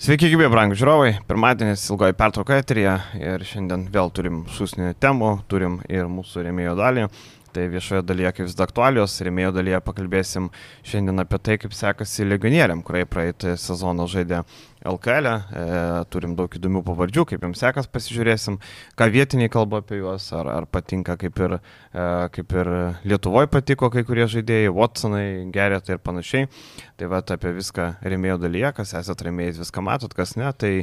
Sveiki, gyvi, brangų žiūrovai. Pirmadienis ilgoji pertrauka eterija ir šiandien vėl turim šūsnį temų, turim ir mūsų rėmėjo dalį. Tai viešoje dalyje kaip vis dar aktualios, rėmėjo dalyje pakalbėsim šiandien apie tai, kaip sekasi legionieriam, kurie praeitą sezoną žaidė LKL, e, turim daug įdomių pavardžių, kaip jums sekas, pasižiūrėsim, ką vietiniai kalba apie juos, ar, ar patinka, kaip ir, e, kaip ir Lietuvoje patiko kai kurie žaidėjai, Watsonai, Gerėtai ir panašiai. Tai va apie viską rėmėjo dalyje, kas esate rėmėjais, viską matot, kas ne, tai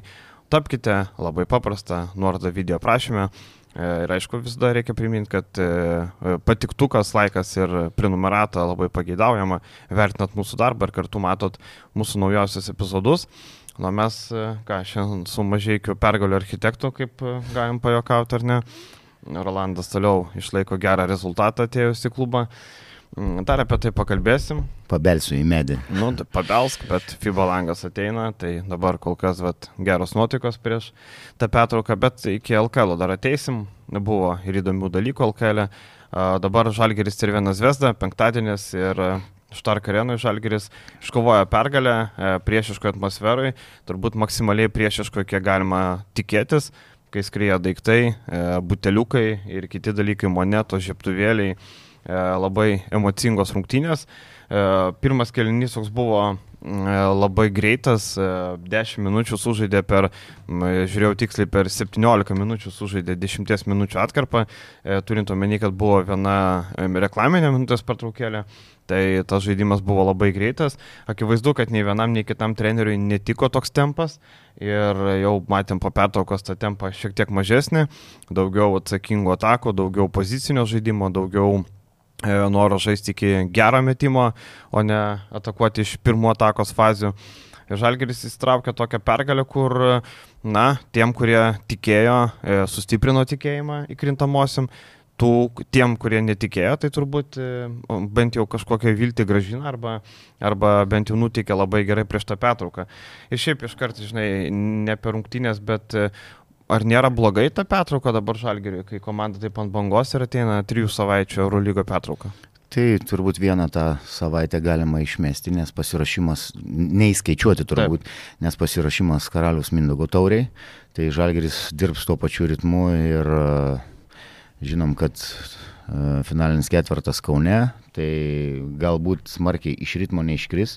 tapkite labai paprasta, nuoroda video prašymę. E, ir aišku, vis dar reikia priminti, kad e, patiktukas, laikas ir prenumerata labai pageidaujama, vertinat mūsų darbą ir kartu matot mūsų naujausius epizodus. Na mes, e, ką, šiandien su mažiekiu pergaliu architektu, kaip galim pajokauti ar ne. Rolandas toliau išlaiko gerą rezultatą atėjus į klubą. Mm, dar apie tai pakalbėsim. Pabelsiu į medį. Nu, pabelsk, bet FIBA langas ateina, tai dabar kol kas vat, geros nuotaikos prieš tą petrauką, bet iki LKL dar ateisim, buvo ir įdomių dalykų LKL. Dabar Žalgeris ir vienas Vesda, penktadienis ir Štark arenui Žalgeris iškovojo pergalę e, priešiškoje atmosferoje, turbūt maksimaliai priešiškoje, kiek galima tikėtis, kai skrieja daiktai, e, buteliukai ir kiti dalykai, monetos, žieptuvėliai E, labai emocingos rungtynės. E, pirmas kelinys toks buvo e, labai greitas, 10 minučių sužaidė per, žiūrėjau tiksliai, per 17 minučių sužaidė 10 minučių atkarpą, turint omeny, kad buvo viena reklaminė minutės pertraukėlė. Tai tas žaidimas buvo labai greitas. Akivaizdu, kad nei vienam, nei kitam treneriui netiko toks tempas. Ir jau matėm po pertraukos tą tempą šiek tiek mažesnį. Daugiau atsakingų atakų, daugiau pozicinio žaidimo, daugiau E, noro žaisti iki gero metimo, o ne atakuoti iš pirmo atakos fazių. Žalgeris įsitraukė tokią pergalę, kur, na, tiem, kurie tikėjo, e, sustiprino tikėjimą įkrintamosiam, tų, tiem, kurie netikėjo, tai turbūt e, bent jau kažkokią viltį gražina arba, arba bent jau nutikė labai gerai prieš tą petrauką. Ir šiaip iš karto, žinai, ne per rungtynės, bet Ar nėra blogai ta pertrauka dabar žalgeriui, kai komanda taip ant bangos ir ateina trijų savaičių Eurolygo pertrauka? Tai turbūt vieną tą savaitę galima išmesti, nes pasirašymas, neįskaičiuoti turbūt, Taip. nes pasirašymas karalius Mindogo tauriai, tai Žalgeris dirbs tuo pačiu ritmu ir žinom, kad finalinis ketvirtas Kaune, tai galbūt smarkiai iš ritmo neiškris.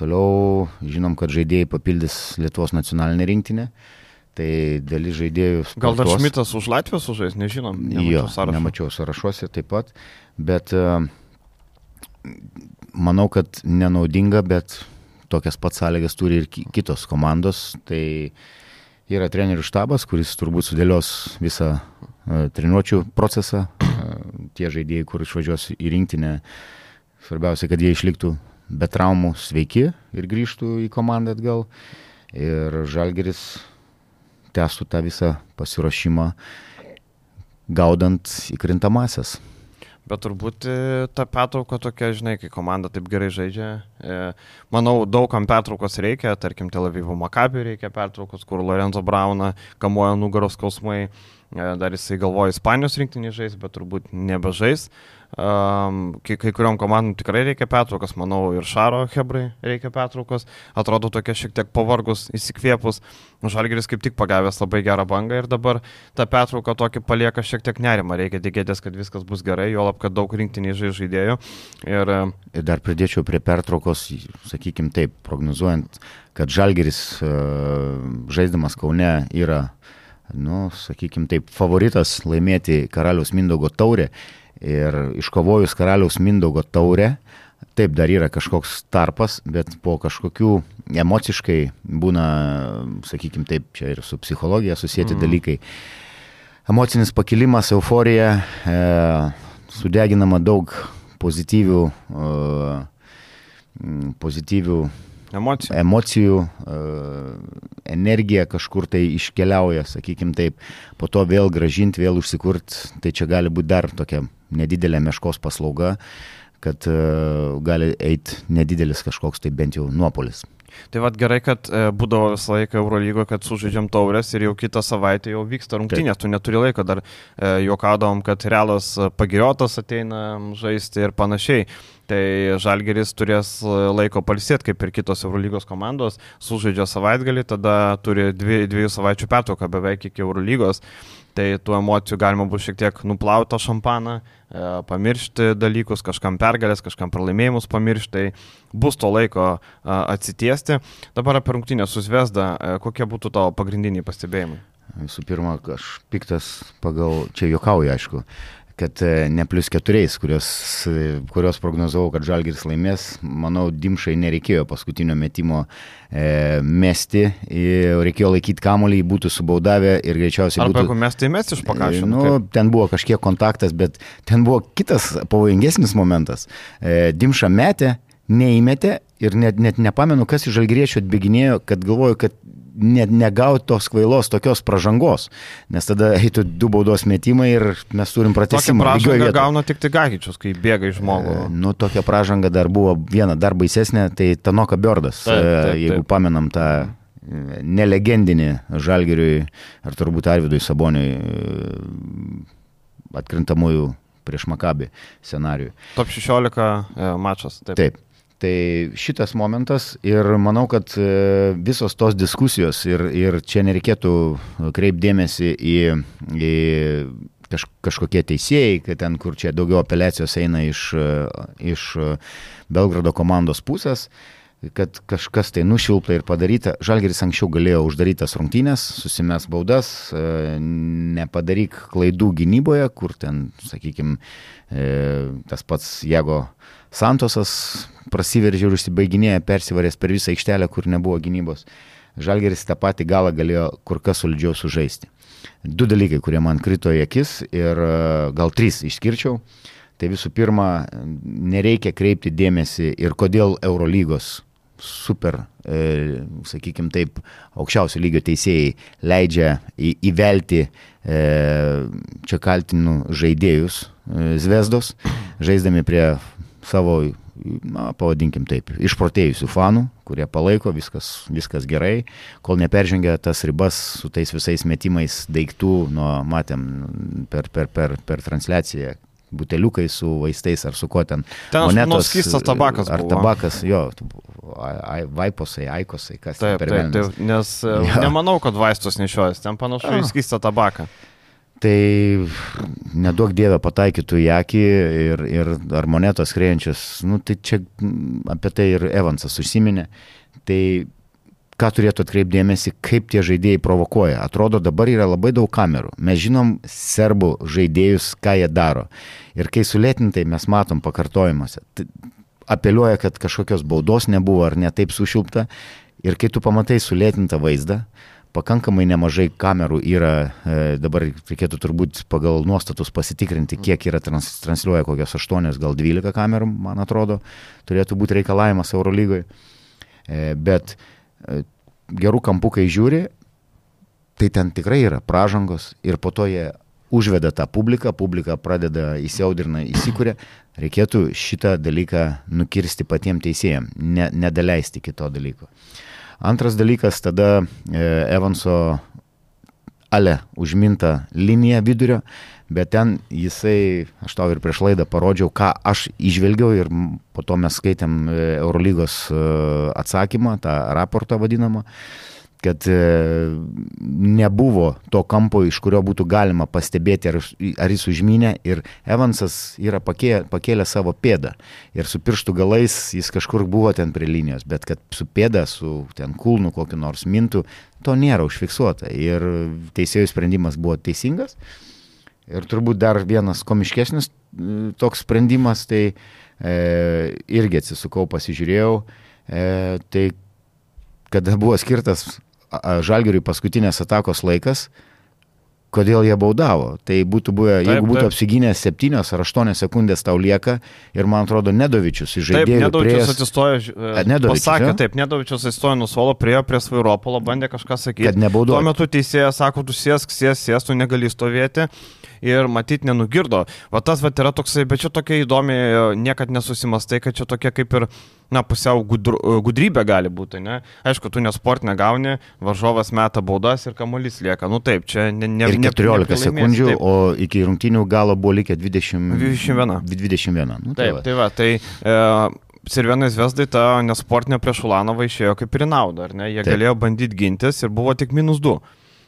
Toliau žinom, kad žaidėjai papildys Lietuvos nacionalinę rinktinę. Tai dalis žaidėjų. Gal dar Šmitas už Latvijos užžais, nežinom. Jo, sąrašo. nemačiau sąrašuose taip pat, bet uh, manau, kad nenaudinga, bet tokias pats sąlygas turi ir kitos komandos. Tai yra trenerių štabas, kuris turbūt sudėlios visą uh, treniruočio procesą. Uh, tie žaidėjai, kur išvažiuos į rinktinę, svarbiausia, kad jie išliktų be traumų sveiki ir grįžtų į komandą atgal. Ir Žalgeris tęstų tą visą pasiruošimą gaudant įkrintamasias. Bet turbūt e, ta pertrauka tokia, žinai, kai komanda taip gerai žaidžia. E, manau, daugam pertraukos reikia, tarkim, Tel Avivo Makabiui reikia pertraukos, kur Lorenzo Brauna kamuoja nugaros skausmai, e, dar jisai galvoja Ispanijos rinktinį žais, bet turbūt nebežais. Um, kai, kai kuriuom komandom tikrai reikia pertraukos, manau, ir Šaro Hebrai reikia pertraukos. Atrodo tokia šiek tiek pavargus, įsikvėpus. Žalgeris kaip tik pagavęs labai gerą bangą ir dabar ta pertrauka tokį palieka šiek tiek nerimą. Reikia tikėtis, kad viskas bus gerai, jo lab, kad daug rinktiniai žaidėjų. Ir, ir dar pridėčiau prie pertraukos, sakykime taip, prognozuojant, kad Žalgeris uh, žaisdamas Kaune yra, nu, sakykime taip, favoritas laimėti karaliaus Mindogo taurę Ir iškovojus karaliaus Mindaugo taurę, taip dar yra kažkoks tarpas, bet po kažkokių emociškai būna, sakykime taip, čia ir su psichologija susijęti mm. dalykai. Emocinis pakilimas, euforija, e, sudeginama daug pozityvių, e, pozityvių Emocijų. Emocijų, uh, energija kažkur tai iškeliauja, sakykim taip, po to vėl gražinti, vėl užsikurt, tai čia gali būti dar tokia nedidelė meškos paslauga, kad uh, gali eiti nedidelis kažkoks tai bent jau nuopolis. Tai vad gerai, kad e, būdavo visą laiką Eurolygo, kad sužaidžiam taurės ir jau kitą savaitę jau vyksta rungtynės, tu neturi laiko dar e, juokaudavom, kad realas pagiriotas ateina žaisti ir panašiai. tai Žalgeris turės laiko palsėti, kaip ir kitos Eurolygos komandos, sužaidžia savaitgalį, tada turi dvi, dviejų savaičių pertrauką beveik iki Eurolygos. Tai tų emocijų galima bus šiek tiek nuplauti šampaną, e, pamiršti dalykus, kažkam pergalės, kažkam pralaimėjimus pamiršti, tai bus to laiko e, atsitiesti. Dabar apie rungtynę su Zvezda, e, kokie būtų tavo pagrindiniai pastebėjimai? Visų pirma, aš piktas pagal, čia juokauju aišku, kad e, ne plus keturiais, kurios, e, kurios prognozavau, kad Žalgiris laimės, manau, Dimšai nereikėjo paskutinio metimo e, mesti, reikėjo laikyti kamuolį, būtų subaudavę ir greičiausiai Arba būtų... Jeigu mes tai mes iš pakašio. Nu, kaip? ten buvo kažkiek kontaktas, bet ten buvo kitas pavojingesnis momentas. E, Dimša metė, neįmetė ir net, net nepamenu, kas iš žalgriečių atbėginėjo, kad galvoju, kad net negauti tos kvailos tokios pažangos, nes tada eitų du baudos metimai ir mes turim pratesimą. Tokią pražangą gauna tik Tigagičius, kai bėga iš žmogų. E, nu, tokia pražanga dar buvo viena, dar baisesnė, tai Tanoka Biordas, taip, taip, taip. jeigu pamenam tą e, nelegendinį Žalgiriui ar turbūt Arvidui Saboniui e, atkrintamųjų prieš Makabį scenarių. Top 16 mačas. Taip. taip. Tai šitas momentas ir manau, kad e, visos tos diskusijos ir, ir čia nereikėtų kreipdėmėsi į, į kaž, kažkokie teisėjai, kad ten, kur čia daugiau apeliacijos eina iš, e, iš Belgrado komandos pusės, kad kažkas tai nušilpta ir padaryta. Žalgeris anksčiau galėjo uždarytas rungtynės, susimes baudas, e, nepadaryk klaidų gynyboje, kur ten, sakykime, tas pats Jėgo Santosas prasiveržė ir užsibaiginėjo persivaręs per visą aikštelę, kur nebuvo gynybos. Žalgeris tą patį galą galėjo kur kas solidžiau sužaisti. Du dalykai, kurie man krito į akis ir e, gal trys išskirčiau. Tai visų pirma, nereikia kreipti dėmesį ir kodėl Eurolygos super, e, sakykime taip, aukščiausio lygio teisėjai leidžia į, įvelti e, čia kaltinų žaidėjus e, Zvezdos, žaisdami prie savo, na, pavadinkim taip, išprotėjusių fanų, kurie palaiko, viskas, viskas gerai, kol neperžengia tas ribas su tais visais metimais daiktų, nuo, matėm per, per, per, per transliaciją, buteliukai su vaistais ar su kuo ten. Ten monetos, skistas tabakas. Ar buvo. tabakas, jo, vaiposai, aikosai, kas taip, per taip, taip, nes ja. nemanau, kad vaistus nešiojas, ten panašu į skistą tabaką tai nedaug dievę pataikytų į akį ir, ir ar monetos krėjančios, nu, tai čia apie tai ir Evansas užsiminė. Tai ką turėtų atkreipdėmėsi, kaip tie žaidėjai provokuoja. Atrodo, dabar yra labai daug kamerų. Mes žinom serbų žaidėjus, ką jie daro. Ir kai sulėtintai mes matom pakartojimuose, tai apeliuoja, kad kažkokios baudos nebuvo ar netaip sušilpta. Ir kai tu pamatai sulėtintą vaizdą, pakankamai nemažai kamerų yra, e, dabar reikėtų turbūt pagal nuostatus pasitikrinti, kiek yra trans, transliuoja kokios 8, gal 12 kamerų, man atrodo, turėtų būti reikalavimas Eurolygoje. Bet e, gerų kampų, kai žiūri, tai ten tikrai yra pražangos ir po to jie užveda tą publiką, publika pradeda įsiaudrina, įsikūrė, reikėtų šitą dalyką nukirsti patiems teisėjams, ne, nedaleisti kito dalyko. Antras dalykas, tada e, Evanso ale užminta linija vidurio, bet ten jisai, aš tau ir prieš laidą parodžiau, ką aš išvelgiau ir po to mes skaitėm e, Eurolygos e, atsakymą, tą raportą vadinamą kad e, nebuvo to kampo, iš kurio būtų galima pastebėti, ar, ar jis užminė. Ir Evansas yra pakė, pakėlę savo pėdą. Ir su pirštų galais jis kažkur buvo ten prie linijos, bet kad su pėda, su ten kulnu kokiu nors mintu, to nėra užfiksuota. Ir teisėjų sprendimas buvo teisingas. Ir turbūt dar vienas komiškesnis e, toks sprendimas, tai e, irgi atsisukau, pasižiūrėjau, e, tai kada buvo skirtas Žalgiriui paskutinės atakos laikas, kodėl jie baudavo. Tai būtų buvę, taip, jeigu būtų taip. apsigynęs 7 ar 8 sekundės tau lieka ir man atrodo Nedovičius iš žaidėjų. Nedovičius priejas... atsistojo, Nedovičius, pasakė, ja? taip, Nedovičius atsistojo nuo suolo, priejo prie Svairopolo, bandė kažką sakyti. Kad nebaudo. Tuo metu teisėjas sako, tu sėsk, sėsk, sėsk, tu negali stovėti ir matyt nenugirdo. Va tas va yra toksai, bet čia tokia įdomi, niekad nesusimastai, kad čia tokia kaip ir na, pusiau gudru, gudrybė gali būti, ne? Aišku, tu nesport negauni, varžovas meta baudas ir kamuolys lieka. Nu taip, čia ne, ne, ir 14 ne, sekundžių, taip. o iki rungtinių galo buvo likę 20, 21. 21. Nu, tai taip, va. tai va, tai... E, Sirvenai Vesdai ta nesportinė prieš Ulanovą išėjo kaip ir naudą, ar ne? Jie Taip. galėjo bandyti gintis ir buvo tik minus 2.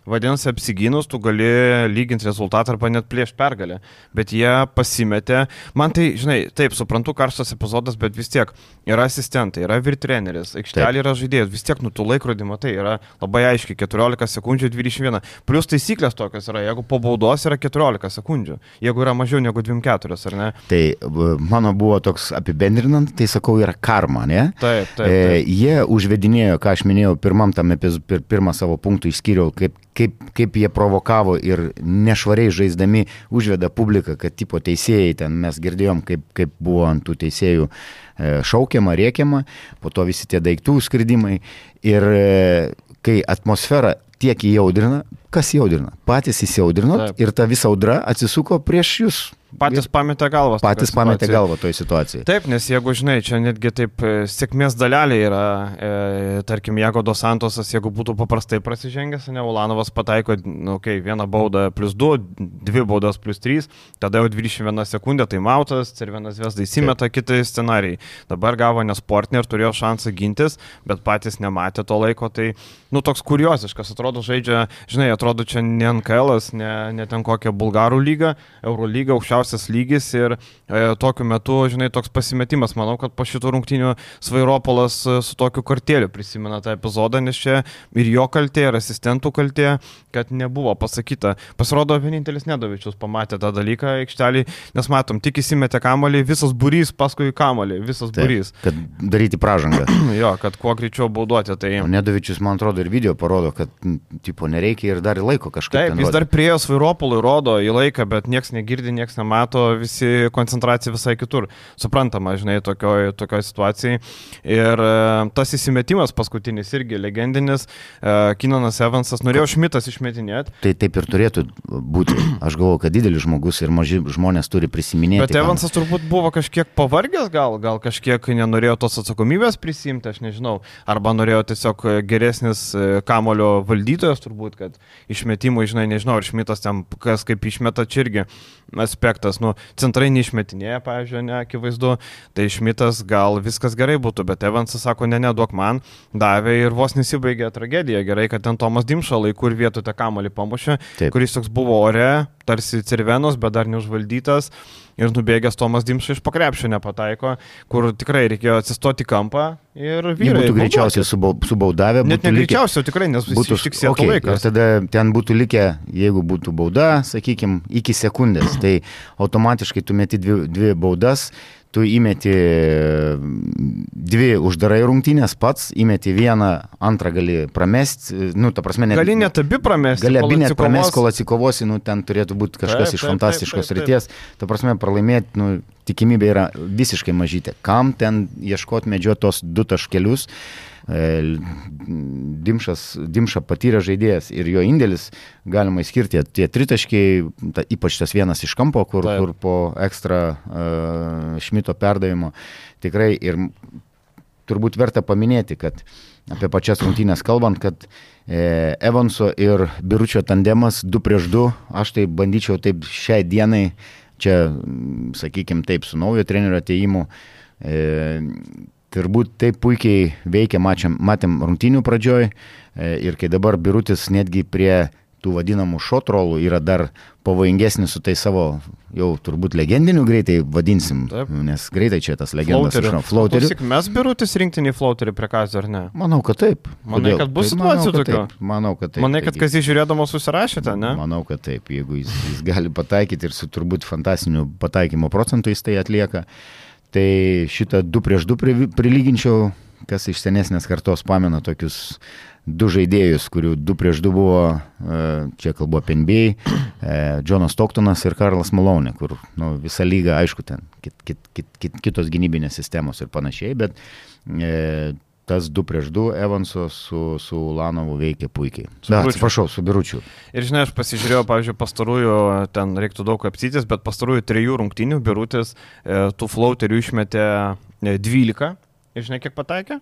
Vadinasi, apsigynus tu gali lyginti rezultatą arba net plėšti pergalę. Bet jie pasimetė. Man tai, žinai, taip, suprantu, karštas epizodas, bet vis tiek yra asistentai, yra virtreneris, aikštelė yra žaidėjas, vis tiek nu tų laikrodį matai, yra labai aiškiai 14 sekundžių 21. Plus taisyklės tokios yra, jeigu po baudos yra 14 sekundžių, jeigu yra mažiau negu 24, ar ne? Tai mano buvo toks apibendrinant, tai sakau, yra karma, ne? Taip, taip. taip. E, jie užvedinėjo, ką aš minėjau, pirmam tam epizodui, pir, pirmą savo punktų išskyriau, kaip kaip, kaip jie provokavo ir nešvariai žaisdami užveda publiką, kad tipo teisėjai ten mes girdėjom, kaip, kaip buvo ant tų teisėjų e, šaukiama, rėkiama, po to visi tie daiktų skridimai. Ir e, kai atmosfera tiek įjaudrina, kas jaudrina? Patys įsiaudrinot ir ta visa audra atsisuko prieš jūs. Patys pametė galvą. Patys pametė galvą toj situacijai. Taip, nes jeigu, žinai, čia netgi taip e, sėkmės dalelė yra, e, tarkim, jeigu Dos Santosas, jeigu būtų paprastai prasižengęs, ne, Ulanovas pataiko, nu, okay, vieną baudą plus 2, dvi baudas plus 3, tada jau 21 sekundė, tai Mautas, ir vienas Vesda įsimeta kiti scenarijai. Dabar gavo nesportinį ir turėjo šansą gintis, bet patys nematė to laiko, tai, nu, toks kurioziškas, atrodo, žaidžia, žinai, atrodo, čia ne NKL, ne, ne ten kokia Bulgarų lyga, Euro lyga, aukščiausia aukščiausias lygis ir e, tokiu metu, žinai, toks pasimetimas. Manau, kad po šitų rungtynių Svairopolas e, su tokiu kartėliu prisimena tą epizodą, nes čia ir jo kaltė, ir asistentų kaltė, kad nebuvo pasakyta. Pasirodo, vienintelis Nedovičius pamatė tą dalyką aikštelį, nes matom, tik įsimetė kamalį, visas burys paskui kamalį, visas Taip, burys. Kad daryti pražangą. jo, kad kuo greičiau bauduoti. Tai... Nedovičius, man atrodo, ir video parodo, kad, tipo, nereikia ir dar laiko kažkaip. Taip, jis dar priejo Svairopolui, rodo į laiką, bet niekas negirdi, niekas nemato mato visi koncentracija visai kitur. Suprantama, žinai, tokioj, tokioj situacijai. Ir e, tas įsimetimas paskutinis irgi legendinis. E, Kinanas Evansas norėjo Šmitas išmetinėti. Tai taip ir turėtų būti. Aš galvoju, kad didelis žmogus ir maži žmonės turi prisiminėti. Bet Evansas kam... turbūt buvo kažkiek pavargęs, gal, gal kažkiek nenorėjo tos atsakomybės prisimti, aš nežinau. Arba norėjo tiesiog geresnis kamulio valdytojas, turbūt, kad išmetimui, žinai, nežinau, ar Šmitas ten kas kaip išmeta čia irgi aspektas. Nu, centrai neišmetinėja, pavyzdžiui, ne, akivaizdu, tai Šmitas gal viskas gerai būtų, bet Evansas sako, ne, neduok man, davė ir vos nesibaigė tragedija. Gerai, kad ten Tomas Dimša laikų ir vietų tą kamalį pamušė, Taip. kuris toks buvo ore, tarsi Cirvenos, bet dar neužvaldytas. Ir nubėgęs Tomas Dimša iš pakrepšio nepataiko, kur tikrai reikėjo atsistoti kampą ir vyrai. Jie būtų greičiausiai subaudavę. Net ne greičiausiai, tikrai, nes būtų ištiksėję okay, laikas. Ir tada ten būtų likę, jeigu būtų bauda, sakykime, iki sekundės, tai automatiškai tu meti dvi, dvi baudas tu įmeti dvi uždarai rungtynės pats, įmeti vieną, antrą gali pramesti, nu, ta prasme, net... Gali net abi pramesti. Gali abi net pramesti, kol atsikovosi, nu, ten turėtų būti kažkas taip, iš fantastiškos taip, taip, taip, ryties. Ta prasme, pralaimėti, nu, tikimybė yra visiškai mažytė. Kam ten ieškoti medžiotos du taškelius? E, Dimšas, Dimša patyrė žaidėjas ir jo indėlis galima įskirti tie tritaškiai, ta, ypač tas vienas iš kampo, kur, Taip. kur po ekstra uh, Šmito perdavimo tikrai ir turbūt verta paminėti, kad apie pačias rungtynės kalbant, kad e, Evanso ir Biručio tandemas 2 prieš 2, aš tai bandyčiau taip šiai dienai, čia, sakykime, taip, su naujo trenerio ateimu, e, turbūt taip puikiai veikia, mačiam, matėm rungtinių pradžioj e, ir kai dabar Birutis netgi prie tų vadinamų šotrolų yra dar pavojingesnis su tai savo jau turbūt legendiniu greitai vadinsim, Taip. nes greitai čia tas legendas žinau, flauterių. Tik mes birutis rinktinį flauterį prie kazio ar ne? Manau, kad taip. Manai, Kodėl? kad bus situacijų tokių? Manau, kad taip. Manai, kad kas įžiūrėdamas susirašėte, ne? Manau, kad taip. Jeigu jis, jis gali pataikyti ir su turbūt fantastiniu pataikymo procentu jis tai atlieka. Tai šitą 2 prieš 2 prilyginčiau, kas iš senesnės kartos pamena tokius du žaidėjus, kurių 2 prieš 2 buvo, e, čia kalbu apie NBA, e, Jonas Toktonas ir Karlas Malonė, kur nu, visa lyga, aišku, ten kit, kit, kit, kit, kitos gynybinės sistemos ir panašiai, bet e, tas 2 prieš 2 Evanso su, su Ulanovu veikia puikiai. Su da, atsiprašau, su Biručiu. Ir žinai, aš pasižiūrėjau, pavyzdžiui, pastarųjų, ten reiktų daug apsytis, bet pastarųjų trijų rungtynių Birutis e, tų flauterių išmetė 12. E, Ir žinai, kiek pataikė?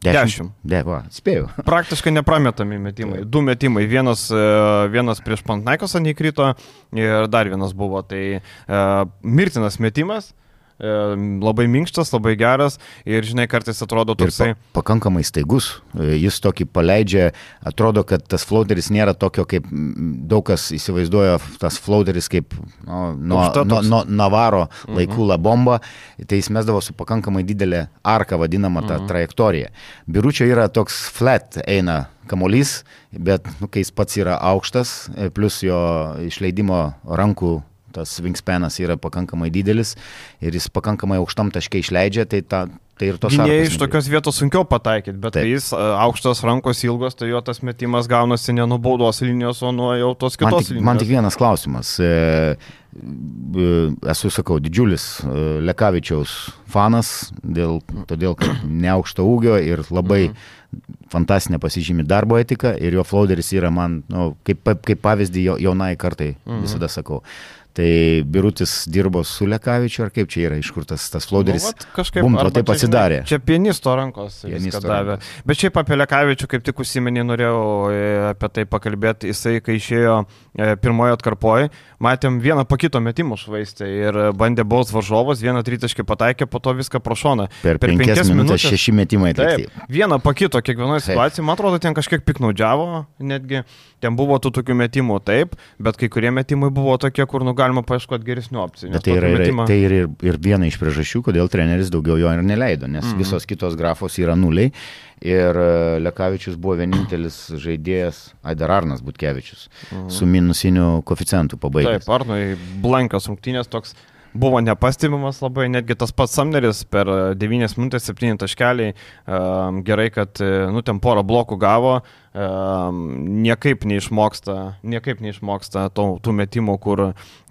Dešimt. De, va, spėjau. Praktiškai neprametami metimai. Du metimai. Vienas, e, vienas prieš Pantnaikosą neįkrito ir dar vienas buvo. Tai uh, mirtinas metimas. Labai minkštas, labai geras ir, žinai, kartais atrodo toksai. Pa, pakankamai staigus, e, jis tokį paleidžia, atrodo, kad tas floateris nėra tokio, kaip daug kas įsivaizduoja, tas floateris kaip nu, nuo, nuo, nuo Navaro mhm. laikų la bomba, tai jis mesdavo su pakankamai didelė arka vadinama ta mhm. trajektorija. Biručio yra toks flat eina kamolys, bet nu, kai jis pats yra aukštas, e, plus jo išleidimo rankų tas wingspanas yra pakankamai didelis ir jis pakankamai aukštam taškai išleidžia, tai ta, Tai ir tos Gynėjai iš tokios vietos sunkiau pataikyti, bet Taip. kai jis aukštas rankos ilgos, tai jo tas metimas gaunasi ne nuo baudos linijos, o nuo jau tos kitos man tik, linijos. Man tik vienas klausimas. E, e, esu, sakau, didžiulis e, Lekavičiaus fanas, dėl, todėl kad neaukšto ūgio ir labai mhm. fantastinė pasižymi darbo etika ir jo floateris yra man, nu, kaip, kaip pavyzdį jaunai kartai, mhm. visada sakau. Tai Birutis dirbo su Lekavičiu, ar kaip čia yra, iš kur tas, tas floderis? Nu, kažkaip Bum, taip čia, atsidarė. Čia pianisto rankos. Pianisto davė. Bet šiaip apie Lekavičių, kaip tik užsimenį, norėjau e, apie tai pakalbėti. Jisai, kai išėjo pirmojo atkarpoje, matėm vieną po kito metimų švaistę ir bandė baus varžovas, vieną tritaškį pataikė, po to viską pro šoną. Per, per penkias, penkias minutės šeši metimai. Taip, vieną po kito kiekvienoje situacijoje, man atrodo, ten kažkiek piknaudžiavo netgi. Ten buvo tų tokių metimų, taip, bet kai kurie metimai buvo tokie, kur nu galima paieškoti geresnių opcijų. Bet tai yra, metimą... tai yra ir, ir viena iš priežasčių, kodėl treneris daugiau jo ir neleido, nes mm -hmm. visos kitos grafos yra nuliai. Ir e, Lekavičius buvo vienintelis žaidėjas, Aidar Arnas Butkevičius, -hmm. su minusiniu koficientu pabaigęs. Taip, Arnui blankas rungtynės toks buvo nepastebimas labai, netgi tas pats Samneris per 9 e, minutės 7 taškeliai, um, gerai, kad, e, nu, ten porą blokų gavo, niekaip neišmoksta, niekaip neišmoksta to, tų metimų, kur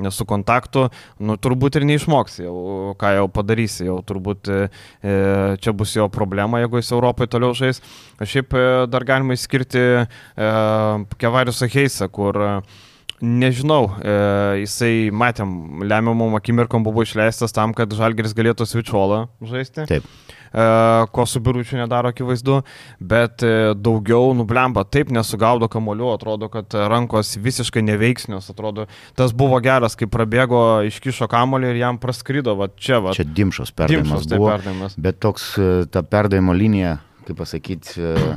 su kontaktu, nu, turbūt ir neišmoks jau, ką jau padarysi, jau turbūt e, čia bus jo problema, jeigu jis Europoje toliau žais. Šiaip dar galima išskirti e, Kevariusą Heisą, kur e, Nežinau, e, jisai, matėm, lemiamom akimirkom buvo išleistas tam, kad Žalgeris galėtų switcholą žaisti. Taip. E, ko su biručiu nedaro akivaizdu, bet e, daugiau nublemba, taip nesugaudo kamoliu, atrodo, kad rankos visiškai neveiksnios, atrodo, tas buvo geras, kai prabėgo, iškišo kamolį ir jam praskrido, va čia, va. Čia dimšos perdavimas. Dimšos, buvo, perdavimas. Bet toks, e, ta perdavimo linija, kaip pasakyti, e,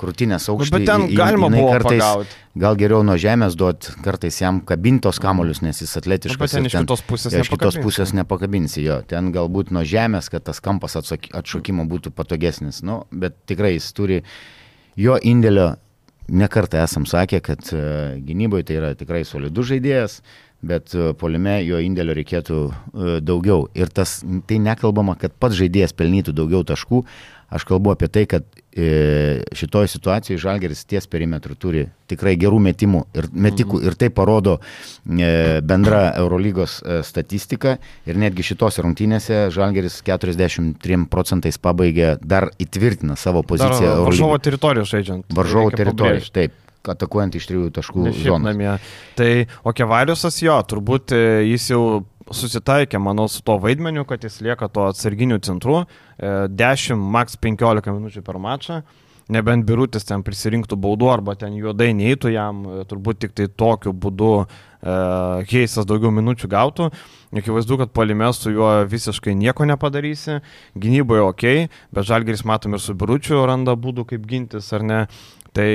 krūtinės aukštį. Nu, bet ten galima buvo kartais, pagauti. gal geriau nuo žemės duoti, kartais jam kabintos kamolius, nes jis atletiškas. Nu, bet ten iš kitos pusės, ja, iš kitos pusės nepakabinsi jo. Ten galbūt nuo žemės, kad tas kampas atšokimo būtų patogesnis. Nu, bet tikrai jis turi jo indėlio, nekartą esam sakę, kad uh, gynyboje tai yra tikrai solidus žaidėjas bet uh, polime jo indėlio reikėtų uh, daugiau. Ir tas, tai nekalbama, kad pats žaidėjas pelnytų daugiau taškų, Aš kalbu apie tai, kad e, šitoje situacijoje Žalgeris ties perimetru turi tikrai gerų metimų ir metikų mhm. ir tai parodo e, bendra Eurolygos e, statistika ir netgi šitose rungtynėse Žalgeris 43 procentais pabaigė dar įtvirtina savo poziciją. Varžovo teritorijos žaidžiant. Varžovo teritorijos, taip atakuojant iš trijų taškų. Namie. Tai o Kevariusas jo, turbūt jis jau susitaikė, manau, su to vaidmeniu, kad jis lieka to atsarginių centrų, 10, e, maks 15 minučių per mačą, nebent birutis ten prisirinktų baudų arba ten juodai neįtų jam, e, turbūt tik tai tokiu būdu uh, Heisas daugiau minučių gautų. Akivaizdu, kad palime su juo visiškai nieko nepadarysi, gynyboje ok, bet Žalgeris matom ir su biručiu randa būdų kaip gintis ar ne. Tai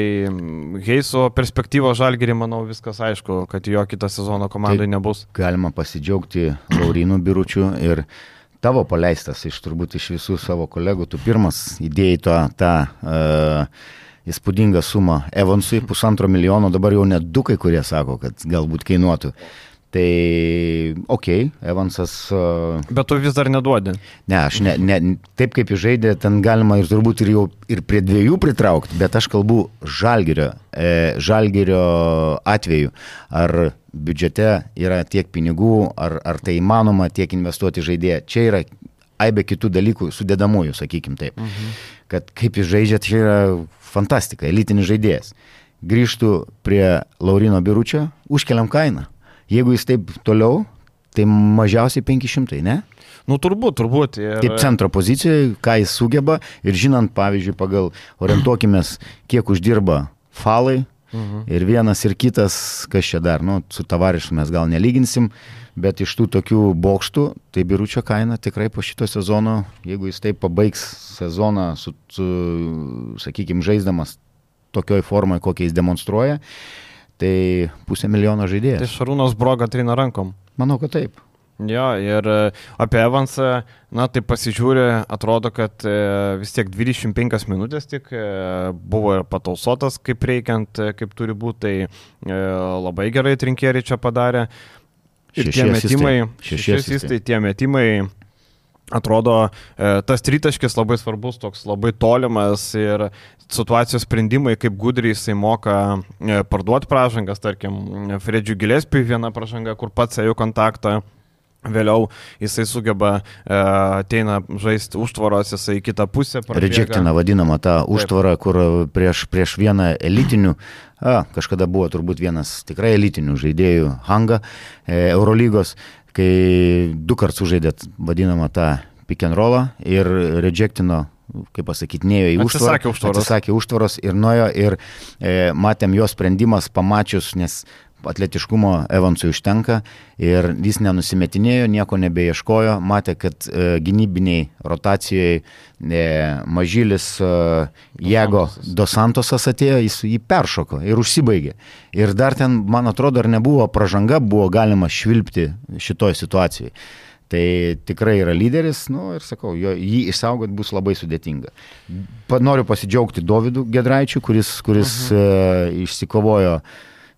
Heiso perspektyvo žalgerį, manau, viskas aišku, kad jo kitą sezoną komandai tai nebus. Galima pasidžiaugti Laurinu Biručiu ir tavo paleistas iš turbūt iš visų savo kolegų, tu pirmas įdėjai tą, tą uh, įspūdingą sumą Evansui, pusantro milijono, dabar jau net du kai kurie sako, kad galbūt kainuotų. Tai, okei, okay, Evansas. Uh, Bet tu vis dar neduodi. Ne, aš ne, ne, taip kaip jis žaidė, ten galima ir turbūt ir jau ir prie dviejų pritraukti, bet aš kalbu žalgerio, e, žalgerio atveju. Ar biudžete yra tiek pinigų, ar, ar tai įmanoma tiek investuoti žaidėją. Čia yra aibė kitų dalykų, sudėdamųjų, sakykim taip. Mhm. Kad kaip jis žaidžia, tai yra fantastika, elitinis žaidėjas. Grįžtų prie Laurino Biručio, užkeliam kainą. Jeigu jis taip toliau, tai mažiausiai 500, ne? Nu, turbūt, turbūt. Ir... Kaip centro pozicijoje, ką jis sugeba ir žinant, pavyzdžiui, pagal orientuokimės, kiek uždirba falai. Mhm. Ir vienas ir kitas, kas čia dar, nu, su tavarišu mes gal nelyginsim, bet iš tų tokių bokštų, tai biručio kaina tikrai po šito sezono, jeigu jis taip pabaigs sezoną su, su sakykime, žaisdamas tokioj formai, kokią jis demonstruoja, tai pusę milijono žaidėjų. Tai Šarūnas Broga trina rankom. Manau, kad taip. Jo, ir e, apie Evansą, na, tai pasižiūrė, atrodo, kad e, vis tiek 25 minutės tik e, buvo ir patausotas, kaip reikiant, kaip turi būti, tai labai gerai trinkėriai čia padarė. Ir tie metimai, šešiesis, tai tie metimai atrodo, tas tritaškis labai svarbus, toks labai tolimas ir situacijos sprendimai, kaip gudriai jisai moka parduoti pražangas, tarkim, Fredžių Gilėspiui viena pražanga, kur pats ėjo kontaktą Vėliau jisai sugeba, e, ateina žaisti užtvaros, jisai kitą pusę. Rejectina vadinama ta užtvara, kur prieš, prieš vieną elitinių, a, kažkada buvo turbūt vienas tikrai elitinių žaidėjų Hanga e, Eurolygos, kai du kartus sužaidėt vadinamą tą pick and rollą ir rejectino kaip pasakyti, neėjo į užtvarą. Atsisakė užtvaros. Atsisakė užtvaros ir nuėjo ir e, matėm jo sprendimas pamačius, nes atletiškumo Evansui užtenka ir jis nenusimetinėjo, nieko nebeieškojo, matė, kad e, gynybiniai rotacijoje e, mažylis e, Jėgo Dosantosas atėjo, jis jį peršoko ir užsibaigė. Ir dar ten, man atrodo, ar nebuvo pražanga, buvo galima švilpti šitoje situacijoje. Tai tikrai yra lyderis, nu ir sakau, jo, jį išsaugot bus labai sudėtinga. Pa, noriu pasidžiaugti Dovydu Gedraičiu, kuris, kuris uh -huh. e, išsikovojo e,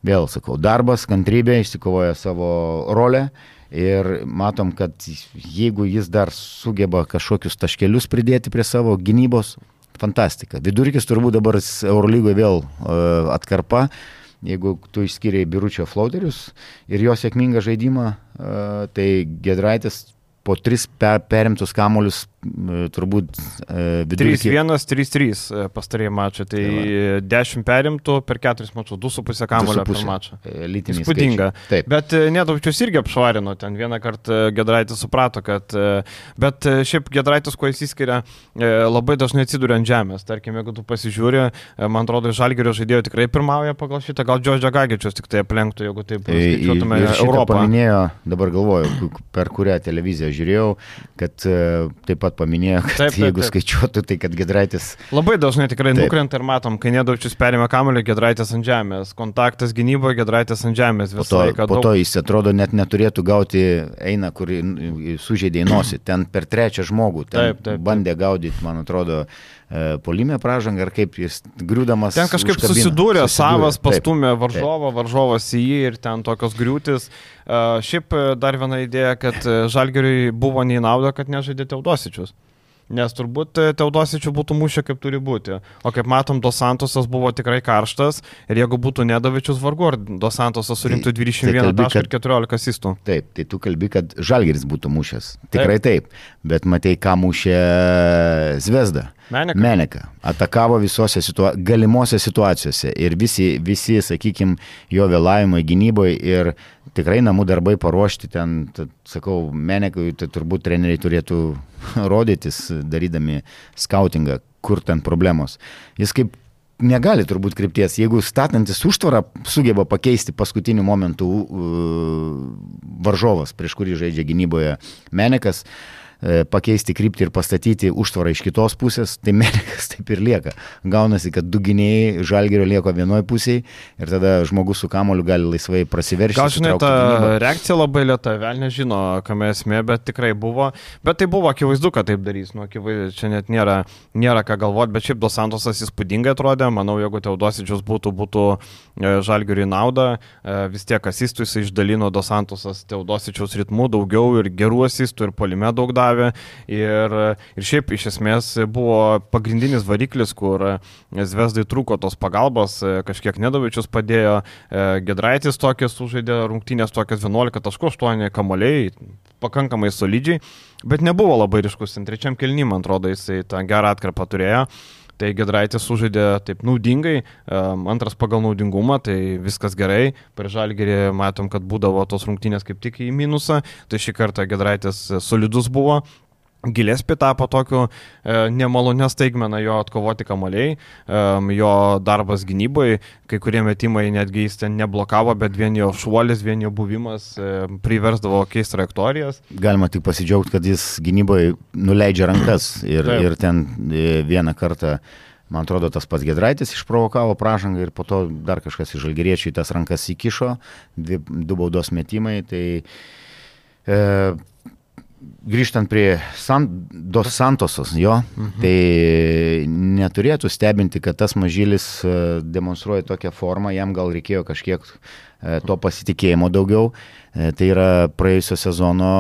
vėl sakau, darbas, kantrybė, išsikovoja savo rolę. Ir matom, kad jeigu jis dar sugeba kažkokius taškelius pridėti prie savo gynybos, fantastika. Vidurkis turbūt dabar Eurolygoje vėl uh, atkarpa. Jeigu tu išskiriai biručio flauterius ir jo sėkmingą žaidimą, uh, tai Gedraitis po tris per, perimtus kamolius turbūt e, vidurkį. 3-1, 3-3 e, pastarėjai mačai, tai, tai 10 perimtų per 4 mačus, 2,5 kamulio per mačą. E, Lytiniai. Įspūdinga. Bet Nedaučius irgi apšvarino, ten vieną kartą Gedraitis suprato, kad, bet šiaip Gedraitis, kuo jis įskiria, labai dažnai atsiduria ant žemės. Tarkim, jeigu tu pasižiūri, man atrodo, Žalgerio žaidėjo tikrai pirmauja pagal šitą, gal Džordžio Gagičius tik tai aplenktų, jeigu taip skaičiuotume Europą. Paminėjo, dabar galvoju, per kurią televiziją žiūrėjau, kad taip pat paminėjo, kad taip, taip, jeigu taip. skaičiuotų, tai kad Gedraitis. Labai dažnai tikrai taip. nukrenta ir matom, kai nedaučius perima kamuolį, Gedraitis ant žemės, kontaktas gynyboje, Gedraitis ant žemės visą po to, laiką. Po daug... to jis atrodo net neturėtų gauti, eina, kur sužeidė į nosį, ten per trečią žmogų, ten taip, taip, taip. bandė gaudyti, man atrodo, e, polimė pražanga ar kaip jis griūdamas. Ten kažkaip užkabino. susidūrė, susidūrė, savas pastumė varžovą, varžovas į jį ir ten tokios griūtis. Uh, šiaip e, dar viena idėja, kad Žalgeriui buvo neįnauda, kad nežaidė Teudosičius. Nes turbūt e, Teodosičių būtų mušę kaip turi būti. O kaip matom, Dos Santosas buvo tikrai karštas ir jeigu būtų Nedavičius vargu, ar Dos Santosas surinktų 21 tai, tai tašką ir 14 asistų. Taip, tai tu kalbi, kad Žalgeris būtų mušęs. Tikrai taip. taip. Bet matai, ką mušė Zvezda. Meneka. Meneka. Atakavo visose situa galimose situacijose ir visi, visi sakykime, jo vėlavimai gynyboje ir tikrai namų darbai paruošti ten, tad, sakau, Menekui, tai turbūt treneriai turėtų rodytis, darydami skautingą, kur ten problemos. Jis kaip negali turbūt krypties. Jeigu statantis užtvarą sugeba pakeisti paskutiniu momentu varžovas, prieš kurį žaidžia gynyboje Menekas, uh, pakeisti kryptį ir pastatyti užtvarą iš kitos pusės, tai Melikas taip ir lieka. Gaunasi, kad du gynėjai žalgerio lieko vienoje pusėje ir tada žmogus su kamoliu gali laisvai prasiveršti. Gal žinai, ta gynybą. reakcija labai lieta, vėl nežino, kame esmė, bet tikrai buvo. Bet tai buvo akivaizdu, kad taip darys. Nu, akivaizdu, čia net nėra, nėra ką galvoti, bet šiaip Dos Santosas įspūdingai atrodė. Manau, jeigu Teodosičius būtų, būtų e, žalgeriui nauda, e, vis tiek asistų jis išdalino Dos Santosas Teodosičiaus ritmų daugiau ir gerų asistų ir polime daug davė davė. Ir, ir šiaip iš esmės buvo pagrindinis variklis, kur Zvezdai trūko tos pagalbos, kažkiek Nedovičius padėjo, Gedraitis tokias sužaidė rungtynės tokias 11.8 kamoliai, pakankamai solidžiai, bet nebuvo labai ryškus. Trečiam kelnymą, man atrodo, jisai tą gerą atkarpą turėjo. Tai Gedraitis sužaidė taip naudingai, antras pagal naudingumą, tai viskas gerai, per žalgerį matom, kad būdavo tos rungtynės kaip tik į minusą, tai šį kartą Gedraitis solidus buvo, Gilespi tapo tokiu e, nemalonę staigmeną jo atkovoti kamaliai, e, jo darbas gynyboje, kai kurie metimai netgi jis ten neblokavo, bet vien jo šuolis, vien jo buvimas e, priversdavo keisti trajektorijas. Galima tik pasidžiaugti, kad jis gynyboje nuleidžia rankas ir, Taip. ir ten e, vieną kartą Man atrodo, tas pats Gedraitis išprovokavo pražangą ir po to dar kažkas iš žalgeriečių į tas rankas įkišo, dvi, du baudos metimai. Tai e, grįžtant prie San, Dos Santosos, jo, mhm. tai neturėtų stebinti, kad tas mažylis e, demonstruoja tokią formą, jam gal reikėjo kažkiek e, to pasitikėjimo daugiau. E, tai yra praėjusio sezono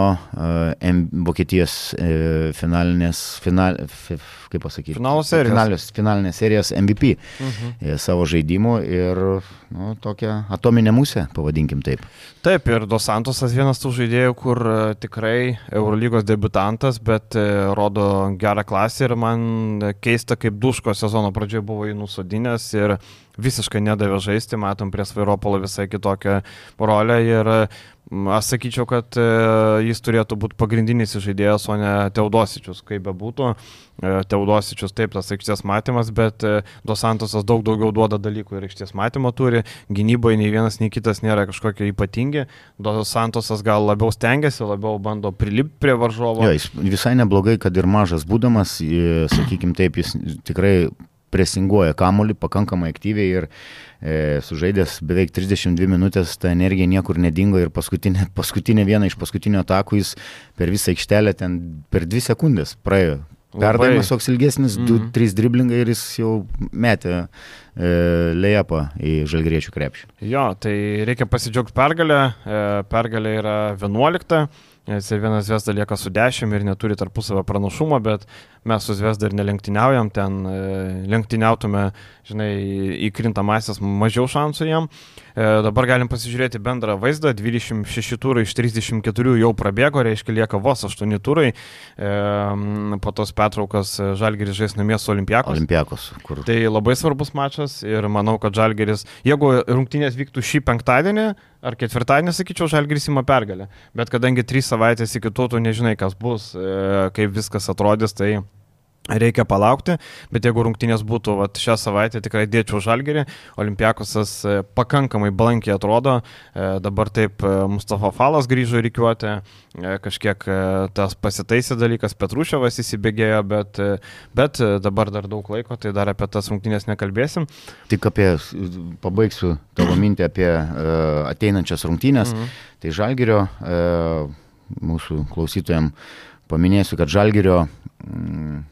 Vokietijos finalinės, final, kaip pasakyti. Finalios, finalinės serijos MVP mhm. savo žaidimų ir nu, tokią atominę musę, pavadinkim taip. Taip, ir Dos Santosas vienas tų žaidėjų, kur tikrai Eurolygos debutantas, bet rodo gerą klasę ir man keista, kaip Duško sezono pradžioje buvo į nusodinės ir visiškai nedavė žaisti, matom prie Svairopolo visai kitokią rolę ir aš sakyčiau, kad e, jis turėtų būti pagrindinis žaidėjas, o ne Teodosičius, kaip bebūtų. E, Teodosičius taip, tas aikštės matymas, bet e, Dos Santosas daug daugiau duoda dalykų ir aikštės matymo turi, gynyboje nei vienas, nei kitas nėra kažkokie ypatingi. Dos Santosas gal labiau stengiasi, labiau bando prilipti prie varžovo. Jo, jis visai neblogai, kad ir mažas būdamas, sakykime taip, jis tikrai presinguoja kamolį pakankamai aktyviai ir e, sužaidęs beveik 32 minutės, ta energija niekur nedingo ir paskutinė, paskutinė viena iš paskutinių atakų jis per visą aikštelę ten per 2 sekundės praėjo. Perdavimas toks ilgesnis, 2-3 mm -hmm. driblingai ir jis jau metė e, lėjapą į žalgriečių krepšį. Jo, tai reikia pasidžiaugti pergalę. E, pergalė yra 11. Servienas Vesda lieka su 10 ir neturi tarpusavio pranašumo, bet mes su Vesda ir nelenktyniaujam, ten e, lenktyniautume, žinai, į krintamasias mažiau šansų jam. E, dabar galim pasižiūrėti bendrą vaizdą, 26 turai iš 34 jau prabėgo, reiškia lieka vos 8 turai, e, po tos petraukas Žalgeris žais namie su Olimpiakos. Olimpiakos, kur. Tai labai svarbus mačas ir manau, kad Žalgeris, jeigu rungtynės vyktų šį penktadienį, ar ketvirtadienį, sakyčiau, Žalgiris įma pergalę. Bet kadangi trys savaitės iki to, tu nežinai, kas bus, e, kaip viskas atrodys, tai reikia palaukti, bet jeigu rungtynės būtų vat, šią savaitę, tikrai dėčiau žalgerį, Olimpiakosas e, pakankamai blankiai atrodo, e, dabar taip e, Mustafa Falas grįžo į rykiuotę, kažkiek tas pasitaisė dalykas, Petruševas įsibėgėjo, bet, bet dabar dar daug laiko, tai dar apie tas rungtynės nekalbėsim. Tik apie, pabaigsiu tavo mintį apie ateinančias rungtynės, mhm. tai žalgerio mūsų klausytojams paminėsiu, kad žalgerio mm,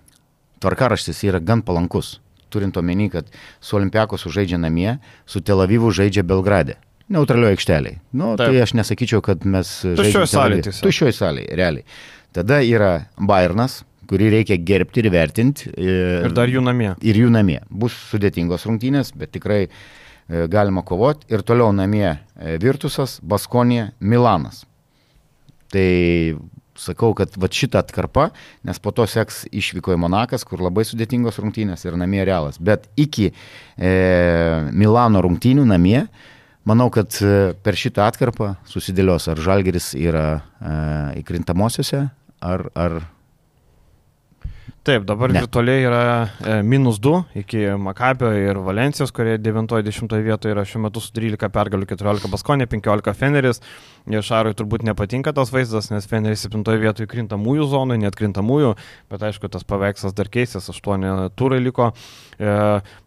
tvarkaraštis yra gan palankus, turint omeny, kad su Olimpiakos žaidžia namie, su Tel Avivu žaidžia Belgrade. Neutralioje aikšteliai. Nu, Taip. tai aš nesakyčiau, kad mes... Tuščioje salėje. Tuščioje salėje, realiai. Tada yra Bayernas, kurį reikia gerbti ir vertinti. Ir, ir dar jų namie. Ir jų namie. Bus sudėtingos rungtynės, bet tikrai e, galima kovoti. Ir toliau namie e, Virtusas, Baskonija, Milanas. Tai sakau, kad va šitą atkarpą, nes po to seks išvyko į Monakas, kur labai sudėtingos rungtynės ir namie realas. Bet iki e, Milano rungtynių namie, manau, kad e, per šitą atkarpą susidėlios, ar Žalgeris yra e, įkrintamosiose, ar, ar Taip, dabar ne. virtualiai yra e, minus 2 iki Makabio ir Valencijos, kurie 90 vietoje yra šiuo metu su 13 pergalių, 14 Baskonė, 15 Feneris. Šarui turbūt nepatinka tas vaizdas, nes Feneris 7 vietoje krintamųjų zonai, net krintamųjų, bet aišku, tas paveikslas dar keisės, 8 turai liko. E,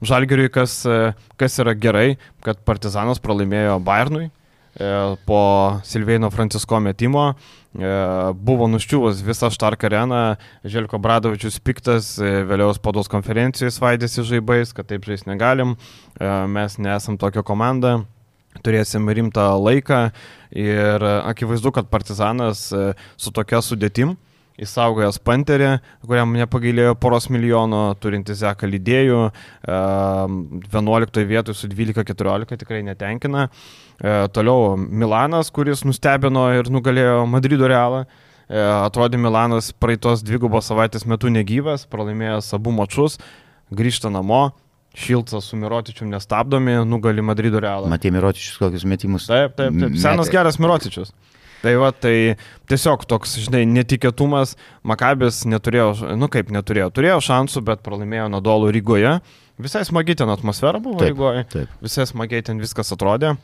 Žalgiriui, kas, e, kas yra gerai, kad Partizanas pralaimėjo Bayernui po Silveino Francisko metimo. E, buvo nuščiuvus visa Štark arena, Želko Bradovičius piktas, e, vėliau spados konferencijoje svaidėsi žaibais, kad taip žais negalim, e, mes nesam tokia komanda, turėsim rimtą laiką ir akivaizdu, kad Partizanas su tokia sudėtim Įsaugojęs Panterį, kuriam nepagailėjo poros milijonų, turintis Zeką lydėjų, 11 vietoje su 12-14 tikrai netenkina. E, toliau Milanas, kuris nustebino ir nugalėjo Madrido realą. E, atrodė Milanas praeitos dvigubos savaitės metu negyvas, pralaimėjęs abu mačius. grįžta namo, Šilcas su Mirotičiu nestabdomi, nugali Madrido realą. Matė Mirotičius kokius metimus. Taip, taip, taip. Senas Metė. geras Mirotičius. Tai va, tai tiesiog toks, žinai, netikėtumas, Makabis neturėjo, nu kaip neturėjo, turėjo šansų, bet pralaimėjo Nadolų Rygoje. Visai smagiai ten atmosfera buvo Taip, Rygoje, taip. visai smagiai ten viskas atrodė.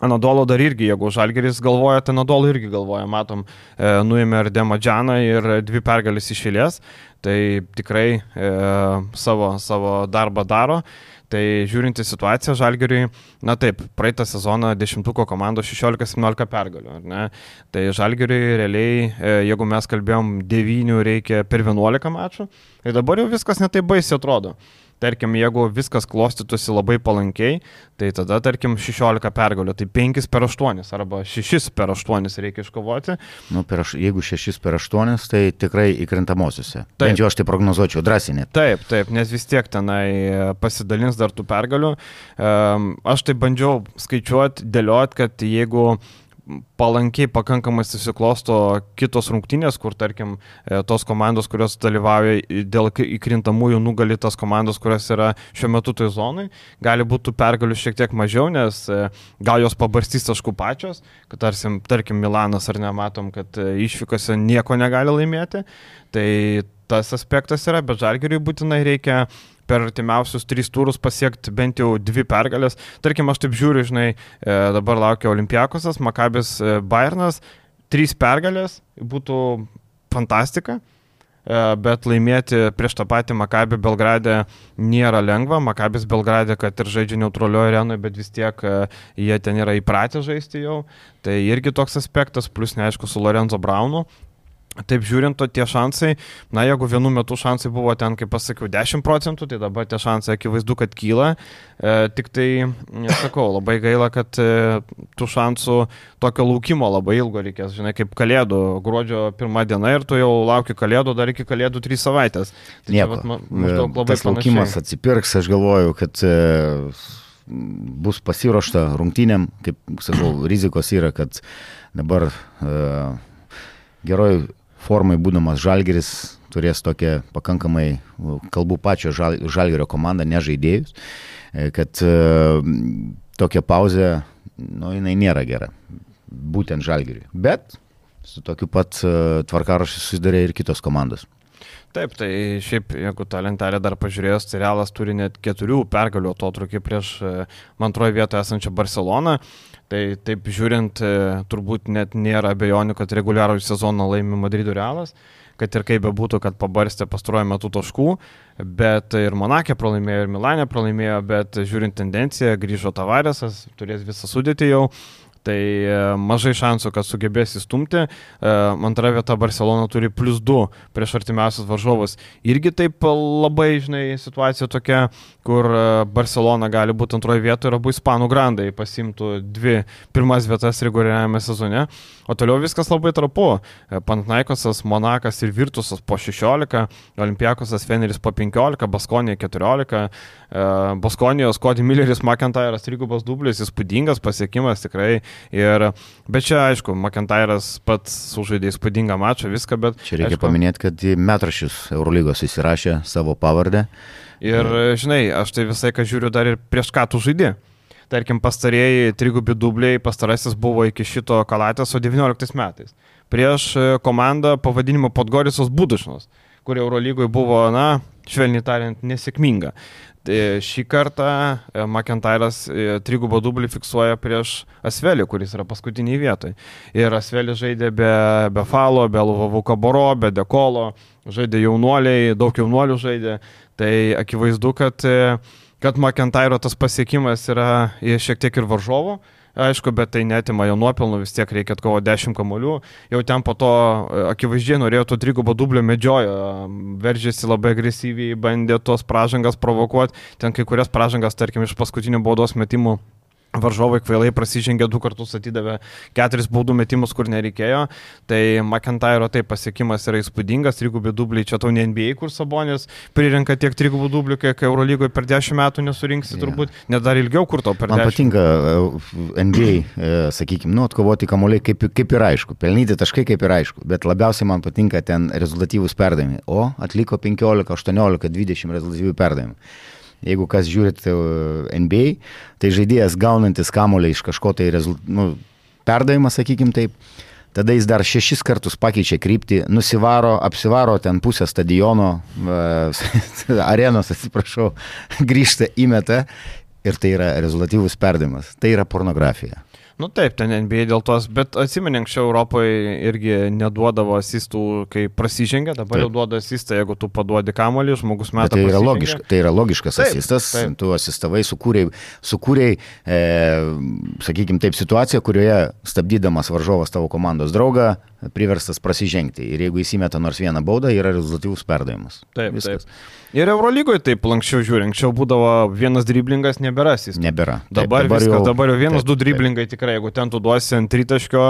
Anadolo dar irgi, jeigu Žalgeris galvoja, tai Anadolo irgi galvoja, matom, e, nuėmė ir Demadžaną ir dvi pergalės iš eilės, tai tikrai e, savo, savo darbą daro. Tai žiūrint į situaciją Žalgeriui, na taip, praeitą sezoną dešimtuko komandos 16-17 pergalių, ne? Tai Žalgeriui realiai, e, jeigu mes kalbėjom 9 reikia per 11 mačų, tai dabar jau viskas netai baisiai atrodo. Tarkim, jeigu viskas klostytųsi labai palankiai, tai tada, tarkim, 16 pergalių, tai 5 per 8 arba 6 per 8 reikia iškovoti. Nu, per, jeigu 6 per 8, tai tikrai įkrintamosiose. Taip. Bent jau aš tai prognozuočiau drąsiai net. Taip, taip, nes vis tiek tenai e, pasidalins dar tų pergalių. Aš tai bandžiau skaičiuoti, dėlioti, kad jeigu palankiai pakankamai susiklosto kitos rungtynės, kur tarkim e, tos komandos, kurios dalyvauja dėl įkrintamųjų nugali tas komandos, kurios yra šiuo metu toj zonai, gali būti pergalių šiek tiek mažiau, nes e, gal jos pabarstys taškų pačios, kad tarsim, tarkim Milanas ar nematom, kad e, išvykose nieko negali laimėti, tai tas aspektas yra, bet žalgeriui būtinai reikia per artimiausius tris turus pasiekti bent jau dvi pergalės. Tarkim, aš taip žiūriu, žinai, e, dabar laukia Olimpiakosas, Makabis e, Bairnas, trys pergalės būtų fantastika. E, Bet laimėti prieš tą patį Makabį Belgradę nėra lengva. Makabis Belgradė, kad ir žaidžia neutralioje arenoje, bet vis tiek jie ten yra įpratę žaisti jau. Tai irgi toks aspektas, plus neaišku su Lorenzo Braunu. Taip žiūrint, tie šansai, na jeigu vienu metu šansai buvo ten, kaip pasakiau, 10 procentų, tai dabar tie šansai akivaizdu, kad kyla. E, tik tai, mm, sakau, labai gaila, kad e, tų šansų tokio laukimo labai ilgo reikės, žinai, kaip kalėdų, gruodžio pirmą dieną ir tu jau lauki kalėdų, dar iki kalėdų 3 savaitės. Tai čia Nieko. vat ma- maždaug labai Tas laukimas panašiai. atsipirks, aš galvoju, kad e, bus pasiruošta rungtynėm, kaip sakau, rizikos yra, kad dabar e, geroj formai būdamas žalgeris turės tokią pakankamai, kalbu pačio žal, žalgerio komandą, ne žaidėjus, e, kad e, tokia pauzė, nu, jinai nėra gera, būtent žalgeriui. Bet su tokiu pat e, tvarkarašiu susidarė ir kitos komandos. Taip, tai šiaip, jeigu tą lentelę dar pažiūrėjus, tai Realas turi net keturių pergalių atotrukį prieš man antroje vietoje esančią Barceloną. Tai taip žiūrint, e, turbūt net nėra abejonių, kad reguliarų sezoną laimi Madrido Realas, kad ir kaip bebūtų, kad pabarstė pastaruoju metu taškų, bet ir Monakė pralaimėjo, ir Milanė pralaimėjo, bet žiūrint tendenciją, grįžo Tavarėsas, turės visą sudėtį jau. Tai e, mažai šansų, kad sugebės įstumti. E, Antra vieta Barcelona turi plus 2 prieš artimiausius varžovus. Irgi taip labai, žinai, situacija tokia, kur e, Barcelona gali būti antroje vietoje ir abu ispanų grandai pasimtų dvi pirmas vietas reguliariajame sezone. O toliau viskas labai trapu. Pantnaikosas, Monakas ir Virtusas po 16, Olimpiakosas Feneris po 15, Baskonija 14, e, Baskonijos Cody Milleris, McIntyre'as trigubas dublis, įspūdingas pasiekimas tikrai. Ir, bet čia aišku, McIntyre'as pats sužaidė įspūdingą mačą, viską, bet... Čia reikia aišku, paminėti, kad į metrašius Eurolygos įsirašė savo pavardę. Ir žinai, aš tai visai ką žiūriu dar ir prieš ką tu žaidži. Tarkim, pastarėjai trigubi dubliai, pastarasis buvo iki šito kalatės, o 19 metais. Prieš e, komandą pavadinimu Podgorisos Budušnos, kur Eurolygoje buvo, na, švelniai tariant, nesėkminga. Tai šį kartą e, McIntyre'as e, trigubą dublį fiksuoja prieš Asvelį, kuris yra paskutiniai vietoj. Ir Asvelį žaidė be, be Falo, be Luvavų Kaboro, be Dekolo, žaidė jaunuoliai, daug jaunuolių žaidė. Tai akivaizdu, kad, e, kad McIntyre tas pasiekimas yra e, šiek tiek ir varžovo. Aišku, bet tai netima jo nuopelnų, vis tiek reikia atkovo 10 kamolių. Jau ten po to e, akivaizdžiai norėjo to trigubo dublio medžiojo, veržėsi labai agresyviai, bandė tos pražangas provokuoti. Ten kai kurias pražangas, tarkim, iš paskutinių baudos metimų varžovai kvailai prasižengė du kartus, atidavė keturis baudų metimus, kur nereikėjo. Tai McIntyre tai pasiekimas yra įspūdingas, trigubi dubliai, čia tau ne NBA, kur Sabonės prirenka tiek trigubų dublių, kiek Eurolygoje per dešimt metų nesurinksi, yeah. turbūt, net dar ilgiau kur tau per dešimt. Man patinka e, NBA, e, sakykime, nu, atkovoti kamuoliai kaip, kaip ir aišku, pelnyti taškai kaip ir aišku, bet labiausiai man patinka ten rezultatyvūs perdavimai, o atliko 15, 18, 20 rezultatyvių perdavimų. Jeigu kas žiūrit e, NBA, tai žaidėjas gaunantis kamulį iš kažko tai rezult... nu, perdavimą, sakykim taip, tada jis dar šešis kartus pakeičia kryptį, nusivaro, apsivaro ten pusę stadiono, arenos, atsiprašau, grįžta, įmeta ir tai yra rezultatyvus perdavimas. Tai yra pornografija. Nu taip, ten NBA dėl tos, bet atsimeni, anksčiau Europoje irgi neduodavo asistų, kai prasižengia, dabar taip. jau duoda asistą, jeigu tu paduodi kamolį, žmogus metai. Tai, yra logiška, tai yra logiškas taip, asistas, taip. tu asistavai, sukūrėjai, sukūrėjai e, sakykime taip, situaciją, kurioje stabdydamas varžovas tavo komandos draugą priverstas prasižengti. Ir jeigu įsimeta nors vieną baudą, yra rezultatyvus perdavimas. Taip, Viskas. taip. Ir Eurolygoje taip lankščiau žiūri, anksčiau būdavo vienas driblingas, nebėra asistas. Nebėra. Taip, dabar, dabar, viskas, jau, dabar jau vienas, taip, du driblingai taip. tikrai, jeigu ten tu duosi ant tritaškio,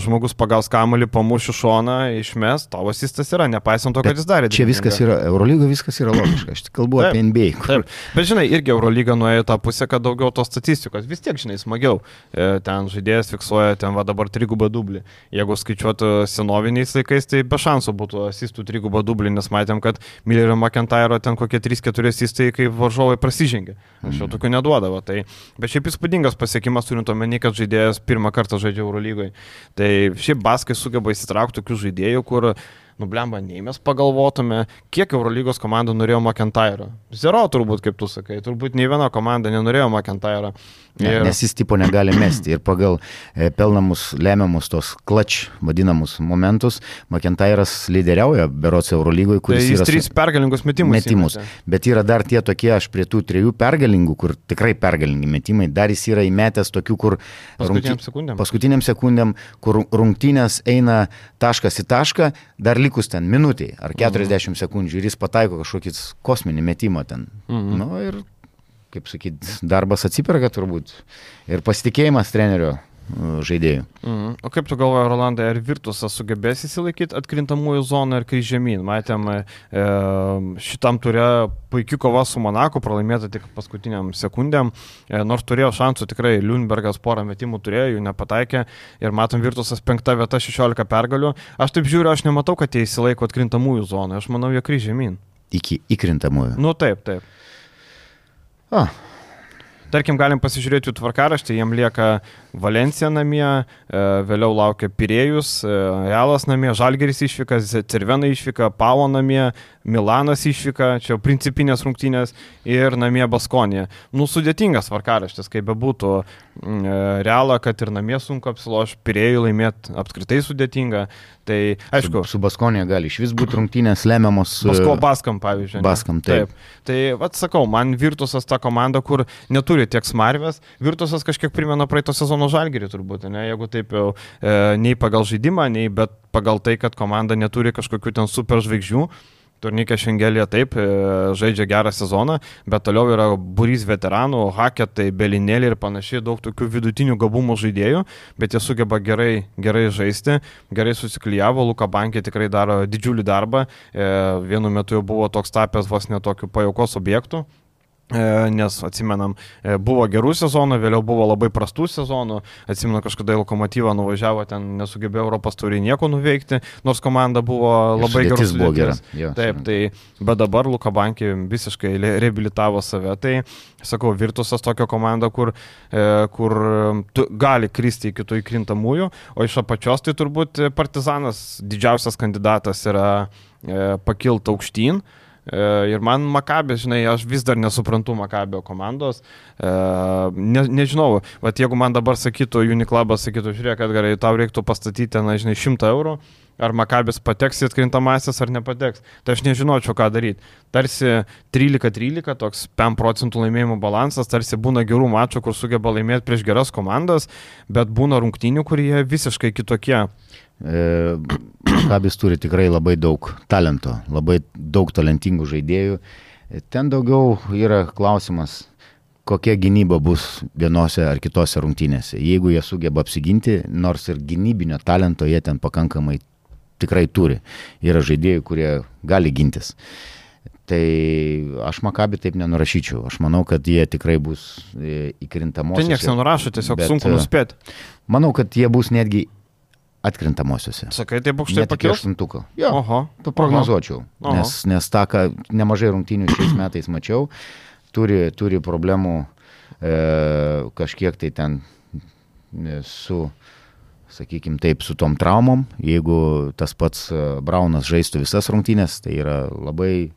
žmogus pagaus kamuolį, pamušiu šoną, išmes, tavo asistas yra, nepaisant to, kad jis darė. Čia viskas yra, Eurolygoje viskas yra logiška, aš tik kalbu taip, apie NBA. Kur... Taip, bet žinai, irgi Eurolyga nuėjo tą pusę, kad daugiau tos statistikos, vis tiek, žinai, smagiau. E, ten žaidėjas fiksuoja, ten va dabar trigubą dublį. Jeigu skaičiuotų senoviniais laikais, tai be šansų būtų asistų trigubą dublį, nes matėm, kad Millerio McIntyre ten kokie 3-4 turės įstai, kai varžovai prasižengė. Aš jau mhm. tokių neduodavo. Tai, bet šiaip įspūdingas pasiekimas turint omeny, kad žaidėjas pirmą kartą žaidžia Eurolygoje. Tai šiaip Baskai sugeba įsitraukti tokių žaidėjų, kur nublemba, nei mes pagalvotume, kiek Eurolygos komanda norėjo McIntyre. Zero turbūt, kaip tu sakai, turbūt nei viena komanda nenorėjo McIntyre. Ir... Ne, nes jis tipo negali mesti ir pagal e, pelnamus, lemiamus tos klač vadinamus momentus, McIntyre'as lyderiauja berots Eurolygoje, kuris tai jis yra... Trys pergalingus metimus. Metimus. Įmetė. Bet yra dar tie tokie, aš prie tų trijų pergalingų, kur tikrai pergalingi metimai, dar jis yra įmetęs tokių, kur... Paskutiniam rungty... sekundėm. Paskutiniam sekundėm, kur rungtynės eina taškas į tašką, dar likus ten minutiai ar 40 mhm. sekundžių ir jis pataiko kažkokį kosminį metimą ten. Mhm. Nu, ir, kaip sakyt, darbas atsiperka turbūt. Ir pasitikėjimas trenerio žaidėjų. Mm. O kaip tu galvoji, Rolandai, ar Virtusas sugebės įsilaikyti atkrintamųjų zoną ir kai žemyn? Matėm, e, šitam turė puikiai kova su Monaku, pralaimėta tik paskutiniam sekundėm, e, nors turėjo šansų tikrai, Liunbergas porą metimų turėjo, jų nepataikė ir matom Virtusas penkta vieta 16 pergalių. Aš taip žiūriu, aš nematau, kad jie įsilaiko atkrintamųjų zoną, aš manau, jie kryž žemyn. Iki įkrintamųjų. Nu taip, taip. O, Tarkim, galim pasižiūrėti jų tvarkaraštį, jiem lieka Valencija namie, e, vėliau laukia Pirėjus, e, Realas namie, Žalgeris išvyka, Cervena išvyka, Pavo namie, Milanas išvyka, čia principinės rungtynės ir namie Baskonė. Nu, sudėtingas tvarkaraštis, kaip bebūtų. Mm, e, Realą, kad ir namie sunku apsiloš, Pirėjų laimėti apskritai sudėtinga. Tai aišku. Su, su Baskonė gali iš vis būti rungtynės lemiamos. Basko Baskam, pavyzdžiui. Baskam, taip. taip. Tai, vad sakau, man Virtusas ta komanda, kur neturi tiek smarvės. Virtusas kažkiek primena praeito sezono Kauno Žalgirį turbūt, ne, jeigu taip jau e, nei pagal žaidimą, nei bet pagal tai, kad komanda neturi kažkokių ten super žvaigždžių. Turnikė Šengelė taip e, žaidžia gerą sezoną, bet toliau yra burys veteranų, haketai, belinėlė ir panašiai, daug tokių vidutinių gabumų žaidėjų, bet jie sugeba gerai, gerai žaisti, gerai susiklyjavo, Luka Bankė tikrai daro didžiulį darbą, e, vienu metu jau buvo toks tapęs vos netokiu pajaukos objektų, nes atsimenam, e, buvo gerų sezonų, vėliau buvo labai prastų sezonų, atsimenu, kažkada į lokomotyvą nuvažiavo, ten nesugebėjo Europos turi nieko nuveikti, nors komanda buvo labai geras. Buvo gera. Jo, Taip, tai, bet dabar Luka Bankė visiškai reabilitavo save, tai, sakau, Virtusas tokia komanda, kur, e, kur gali kristi iki tų įkrintamųjų, o iš apačios tai turbūt Partizanas didžiausias kandidatas yra e, pakilti aukštyn. E, ir man Makabė, žinai, aš vis dar nesuprantu Makabio komandos. E, ne, nežinau, bet jeigu man dabar sakytų, Uniklabas sakytų, žiūrėk, kad gerai, tau reiktų pastatyti, na, žinai, 100 eurų, ar Makabis pateks į atkrintamasis ar nepateks. Tai aš nežinočiau, ką daryti. Tarsi 13-13, toks 5 procentų laimėjimų balansas, tarsi būna gerų mačų, kur sugeba laimėti prieš geras komandas, bet būna rungtynių, kurie visiškai kitokie. E, Makabis turi tikrai labai daug talento, labai daug talentingų žaidėjų. Ten daugiau yra klausimas, kokia gynyba bus vienose ar kitose rungtynėse. Jeigu jie sugeba apsiginti, nors ir gynybinio talento jie ten pakankamai tikrai turi. Yra žaidėjai, kurie gali gintis. Tai aš Makabi taip nenurašyčiau. Aš manau, kad jie tikrai bus e, įkrintamosios. Tai niekas nenurašo, tiesiog sunku nuspėti. Manau, kad jie bus netgi atkrintamosiose. Sakai, tai bukštai pakils? Aštuntuko. Jo, Oho. prognozuočiau. Oho. Nes, nes tą, ką nemažai rungtynių šiais metais mačiau, turi, turi problemų e, kažkiek tai ten e, su, sakykime taip, su tom traumom. Jeigu tas pats e, Braunas žaistų visas rungtynės, tai yra labai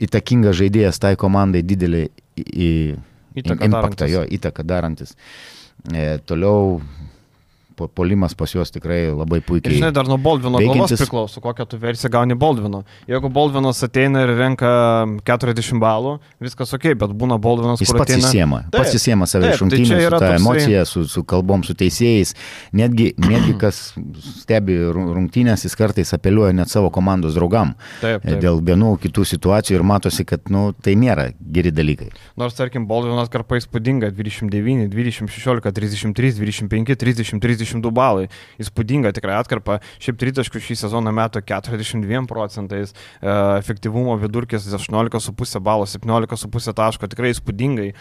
įtakingas žaidėjas tai komandai didelį į, į, įtaką impaktą, darantis. jo įtaką darantis. E, toliau polimas pas juos tikrai labai puikiai. Ir žinai, dar nuo Boldvino veikiantis... galvos priklauso, kokią tu versiją gauni Boldvino. Jeigu Boldvinas ateina ir renka 40 balų, viskas ok, bet būna Boldvinas, kuris pats ateina... įsiema, taip, pats įsiema save iš rungtynių, tai su ta toksai... emocija, su, su kalbom, su teisėjais. Netgi, netgi kas stebi rungtynės, jis kartais apeliuoja net savo komandos draugam. Taip, taip. Dėl vienų kitų situacijų ir matosi, kad nu, tai nėra geri dalykai. Nors, tarkim, Boldvinas karpa įspūdinga 29, 20, 16, 33, 25, 30, 30. 32 balai. Įspūdinga tikrai atkarpa. Šiaip tritaškų šį sezoną metų 42 procentais, e, efektyvumo vidurkis 18,5 balo, 17,5 taško, tikrai įspūdingai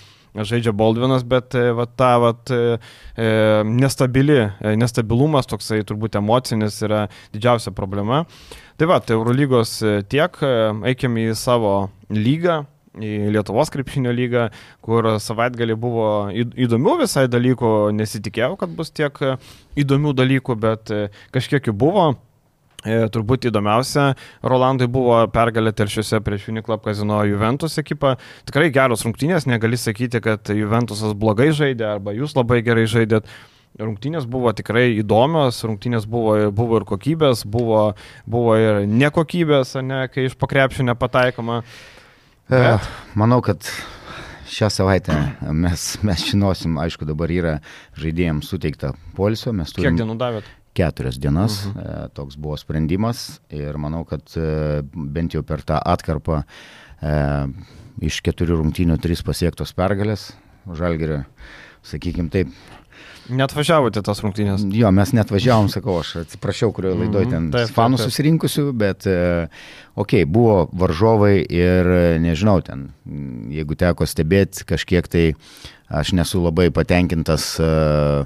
žaidžia Baldvinas, bet e, va, ta va, e, nestabili, nestabilumas toksai turbūt emocinis yra didžiausia problema. Tai va, tai Eurolygos tiek, eikime į savo lygą, į Lietuvos krepšinio lygą, kur savaitgalį buvo įdomių visai dalykų, nesitikėjau, kad bus tiek įdomių dalykų, bet e, kažkiek jų buvo. E, turbūt įdomiausia, Rolandai buvo pergalė telšiuose prieš Uniklub kazino Juventus ekipą. Tikrai geros rungtynės, negali sakyti, kad Juventusas blogai žaidė arba jūs labai gerai žaidėt. Rungtynės buvo tikrai įdomios, rungtynės buvo, buvo ir kokybės, buvo, buvo ir nekokybės, ne, kai iš pakrepšio nepataikoma. E, Bet. Manau, kad šią savaitę mes, mes žinosim, aišku, dabar yra žaidėjams suteikta polisio. Kiek dienų davėt? Keturias dienas, uh -huh. E, toks buvo sprendimas ir manau, kad e, bent jau per tą atkarpą iš keturių rungtynių trys pasiektos pergalės. Žalgerio, sakykime taip, Net važiavote tas rungtynės? Jo, mes net važiavom, sakau, aš atsiprašiau, kurioje mhm. laidoje ten mm -hmm. fanų taip, taip. susirinkusių, bet, okei, okay, buvo varžovai ir nežinau, ten, jeigu teko stebėti kažkiek tai, aš nesu labai patenkintas uh,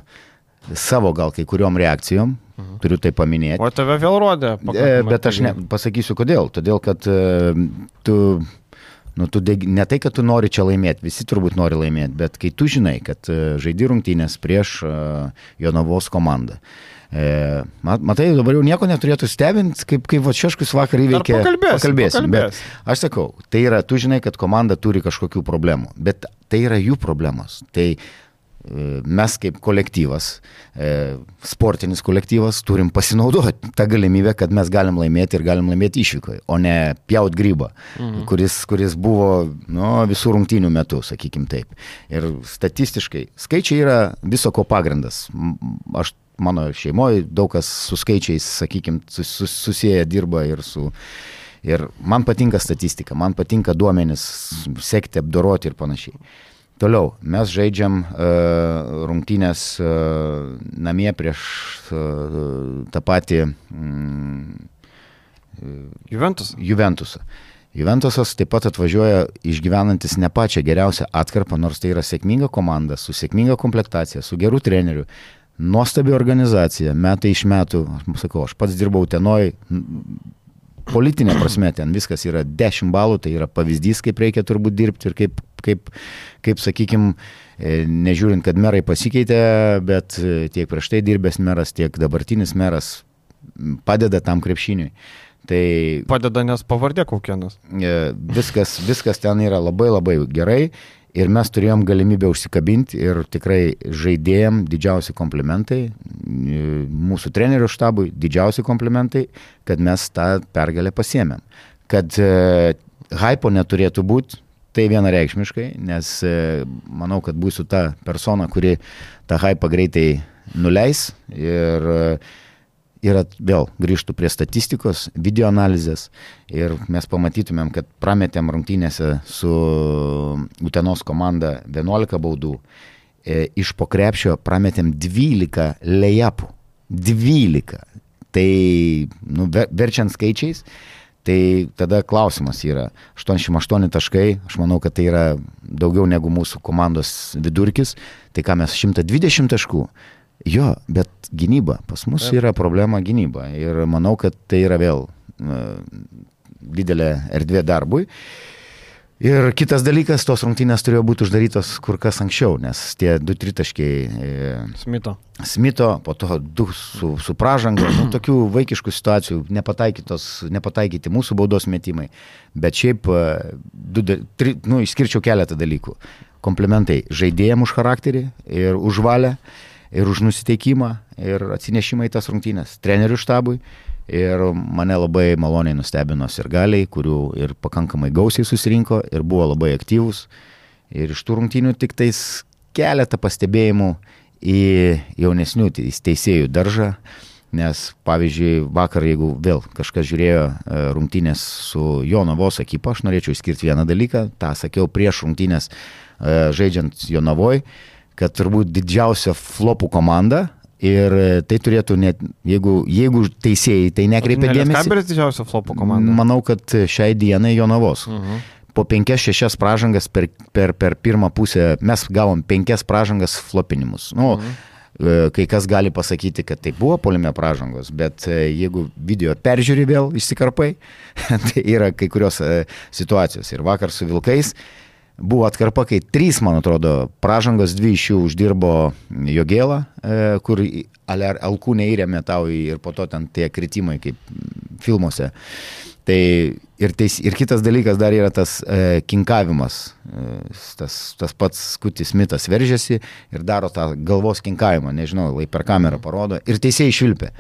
savo gal kai kuriuom reakcijom, mhm. turiu tai paminėti. O tave vėl rodė? Bet aš ne, pasakysiu kodėl. Todėl, kad tu Nu, tu deg... Ne tai, kad tu nori čia laimėti, visi turbūt nori laimėti, bet kai tu žinai, kad e, žaidži rungtynės prieš uh, Jonavos komandą. E, matai, dabar jau nieko neturėtų stebinti, kaip, kaip Vačiaškus vakar įveikė. Pakalbėsim, pakalbėsim. Bet aš sakau, tai yra, tu žinai, kad komanda turi kažkokių problemų, bet tai yra jų problemos. Tai mes kaip kolektyvas, e, sportinis kolektyvas, turim pasinaudoti tą galimybę, kad mes galim laimėti ir galim laimėti išvykoje, o ne pjaut grybą, mhm. kuris, kuris buvo nu, visų rungtynių metu, sakykim taip. Ir statistiškai skaičiai yra viso ko pagrindas. Aš mano šeimoje daug kas su skaičiais, sakykim, sus, susiję dirba ir su... Ir man patinka statistika, man patinka duomenis, sekti, apdoroti ir panašiai. Toliau, mes žaidžiam uh, rungtynės uh, namie prieš uh, tą patį um, Juventus. Juventusą. Juventusas taip pat atvažiuoja išgyvenantis ne pačią geriausią atkarpą, nors tai yra sėkminga komanda, su sėkminga komplektacija, su geru treneriu, nuostabi organizacija, metai iš metų, aš sakau, aš pats dirbau tenoj, politinė prasme ten viskas yra 10 balų, tai yra pavyzdys, kaip reikia turbūt dirbti ir kaip, kaip, kaip sakykime, nežiūrint, kad merai pasikeitė, bet e, tiek prieš tai dirbęs meras, tiek dabartinis meras padeda tam krepšiniui. Tai padeda, nes pavardė kokia nors. E, viskas, viskas ten yra labai labai gerai Ir mes turėjom galimybę užsikabinti ir tikrai žaidėjim didžiausi komplimentai, mūsų trenerių štabui didžiausi komplimentai, kad mes tą pergalę pasiemėm. Kad e, hypo neturėtų būti, tai vienareikšmiškai, nes e, manau, kad būsiu ta persona, kuri tą hypą greitai nuleis ir e, yra vėl grįžtų prie statistikos, video analizės ir mes pamatytumėm, kad prametėm rungtynėse su Utenos komanda 11 baudų, e, iš pokrepšio prametėm 12 lejapų. 12. Tai, nu, verčiant skaičiais, Tai tada klausimas yra 88 taškai, aš manau, kad tai yra daugiau negu mūsų komandos vidurkis, tai ką mes 120 taškų. Jo, bet gynyba, pas mus yra problema gynyba ir manau, kad tai yra vėl uh, didelė erdvė darbui. Ir kitas dalykas, tos rungtynės turėjo būti uždarytos kur kas anksčiau, nes tie du tritaškiai. E, Smito. Smito, po to du su, su pražanga, nu, tokių vaikiškų situacijų, nepataikyti mūsų baudos metimai. Bet šiaip, e, du, tri, nu, išskirčiau keletą dalykų. Komplementai žaidėjim už charakterį ir už valią, ir už nusiteikimą, ir atsinešimą į tas rungtynės. Trenerių štabui Ir mane labai maloniai nustebino sirgaliai, kurių ir pakankamai gausiai susirinko ir buvo labai aktyvūs. Ir iš tų rungtynių tik tais keletą pastebėjimų į jaunesnių teisėjų daržą. Nes, pavyzdžiui, vakar, jeigu vėl kažkas žiūrėjo e, rungtynės su Jonavos ekipa, aš norėčiau išskirti vieną dalyką, tą sakiau prieš rungtynės e, žaidžiant Jonavoje, kad turbūt didžiausia flopų komanda Ir e, tai turėtų net, jeigu, jeigu teisėjai tai nekreipia dėmesio. Kabelis didžiausia flopo komanda. Manau, kad šiai dienai Jonavos. Uh mhm. -huh. Po penkias, šešias pražangas per, per, per pirmą pusę mes gavom penkias pražangas flopinimus. Nu, uh mhm. -huh. Kai kas gali pasakyti, kad tai buvo polime pražangos, bet e, jeigu video peržiūri vėl išsikarpai, tai yra kai kurios e, situacijos. Ir vakar su Vilkais Buvo atkarpa, kai trys, man atrodo, pražangos, dvi iš jų uždirbo Jogėlą, e, kur alkūnė įrėmė tau ir po to ten tie kritimai kaip filmuose. Tai ir, teis, ir kitas dalykas dar yra tas e, kinkavimas. E, tas, tas pats Skutis Mitas veržiasi ir daro tą galvos kinkavimą, nežinau, lai per kamerą parodo. Ir teisėjai išvilpia.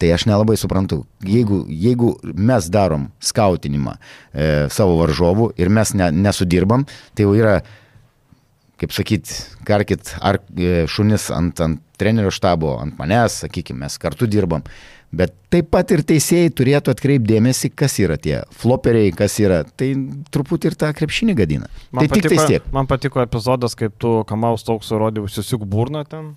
Tai aš nelabai suprantu, jeigu, jeigu mes darom skautinimą e, savo varžovų ir mes ne, nesudirbam, tai jau yra, kaip sakyt, karkit ar e, šunis ant, ant trenerio štabo, ant manęs, sakykime, mes kartu dirbam. Bet taip pat ir teisėjai turėtų atkreipdėmėsi, kas yra tie floperiai, kas yra. Tai truputį ir tą krepšinį gadina. Man tai patiko, tik tai tiek. Man patiko epizodas, kaip tu Kamaus toks rodė, užsisuk burną ten.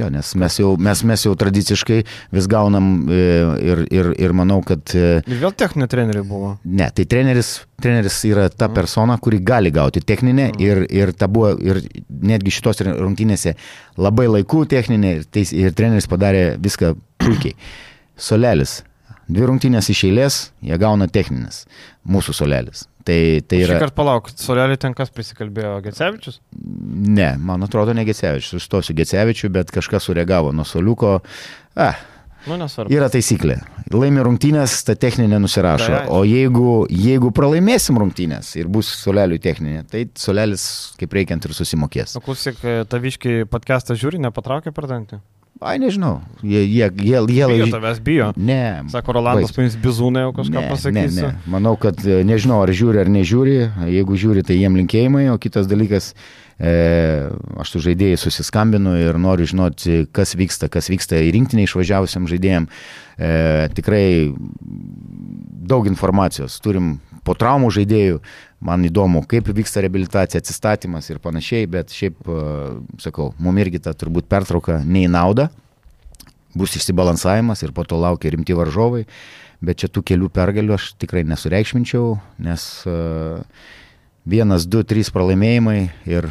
Jo, nes mes jau, mes, mes jau tradiciškai vis gaunam e, ir, ir, ir manau, kad... E, ir vėl techninė treneriai buvo. Ne, tai treneris, treneris yra ta mhm. persona, kuri gali gauti techninę mm. ir, ir ta buvo, ir netgi šitos rungtynėse labai laikų techninė ir, teis, ir treneris padarė viską puikiai. Solelis. Dvi rungtynės iš eilės, jie gauna techninės. Mūsų solelis. Tai, tai yra... Šį kartą palauk, Solelį ten kas prisikalbėjo, Gecevičius? Ne, man atrodo ne Gecevičius, sustosiu Gecevičiu, bet kažkas sureagavo nuo Soliuko. Ah, Nu, nesvarbu. Yra taisyklė. Laimi rungtynės, ta techninė nusirašo. Tai, o jeigu, jeigu pralaimėsim rungtynės ir bus solelių techninė, tai solelis kaip reikiant ir susimokės. O klausyk, taviškai podcastą žiūri, nepatraukė per dantį? Ai, nežinau. Jie, jie, jie, jie bijo tavęs bijo. Ne. Sako, Rolandas paimės bizūnai, jau kažką pasakys. Ne, ne. Manau, kad e, nežinau, ar žiūri ar nežiūri. Jeigu žiūri, tai jiem linkėjimai, o kitas dalykas, e, aš su žaidėjai susiskambinu ir noriu žinoti, kas vyksta, kas vyksta į rinktinį išvažiavusiam žaidėjim. E, tikrai daug informacijos. Turim po traumų žaidėjų, man įdomu, kaip vyksta rehabilitacija, atsistatymas ir panašiai, bet šiaip, e, sakau, mum irgi ta turbūt pertrauka nei nauda, bus išsibalansavimas ir po to laukia rimti varžovai, bet čia tų kelių pergalių aš tikrai nesureikšminčiau, nes uh, vienas, du, trys pralaimėjimai ir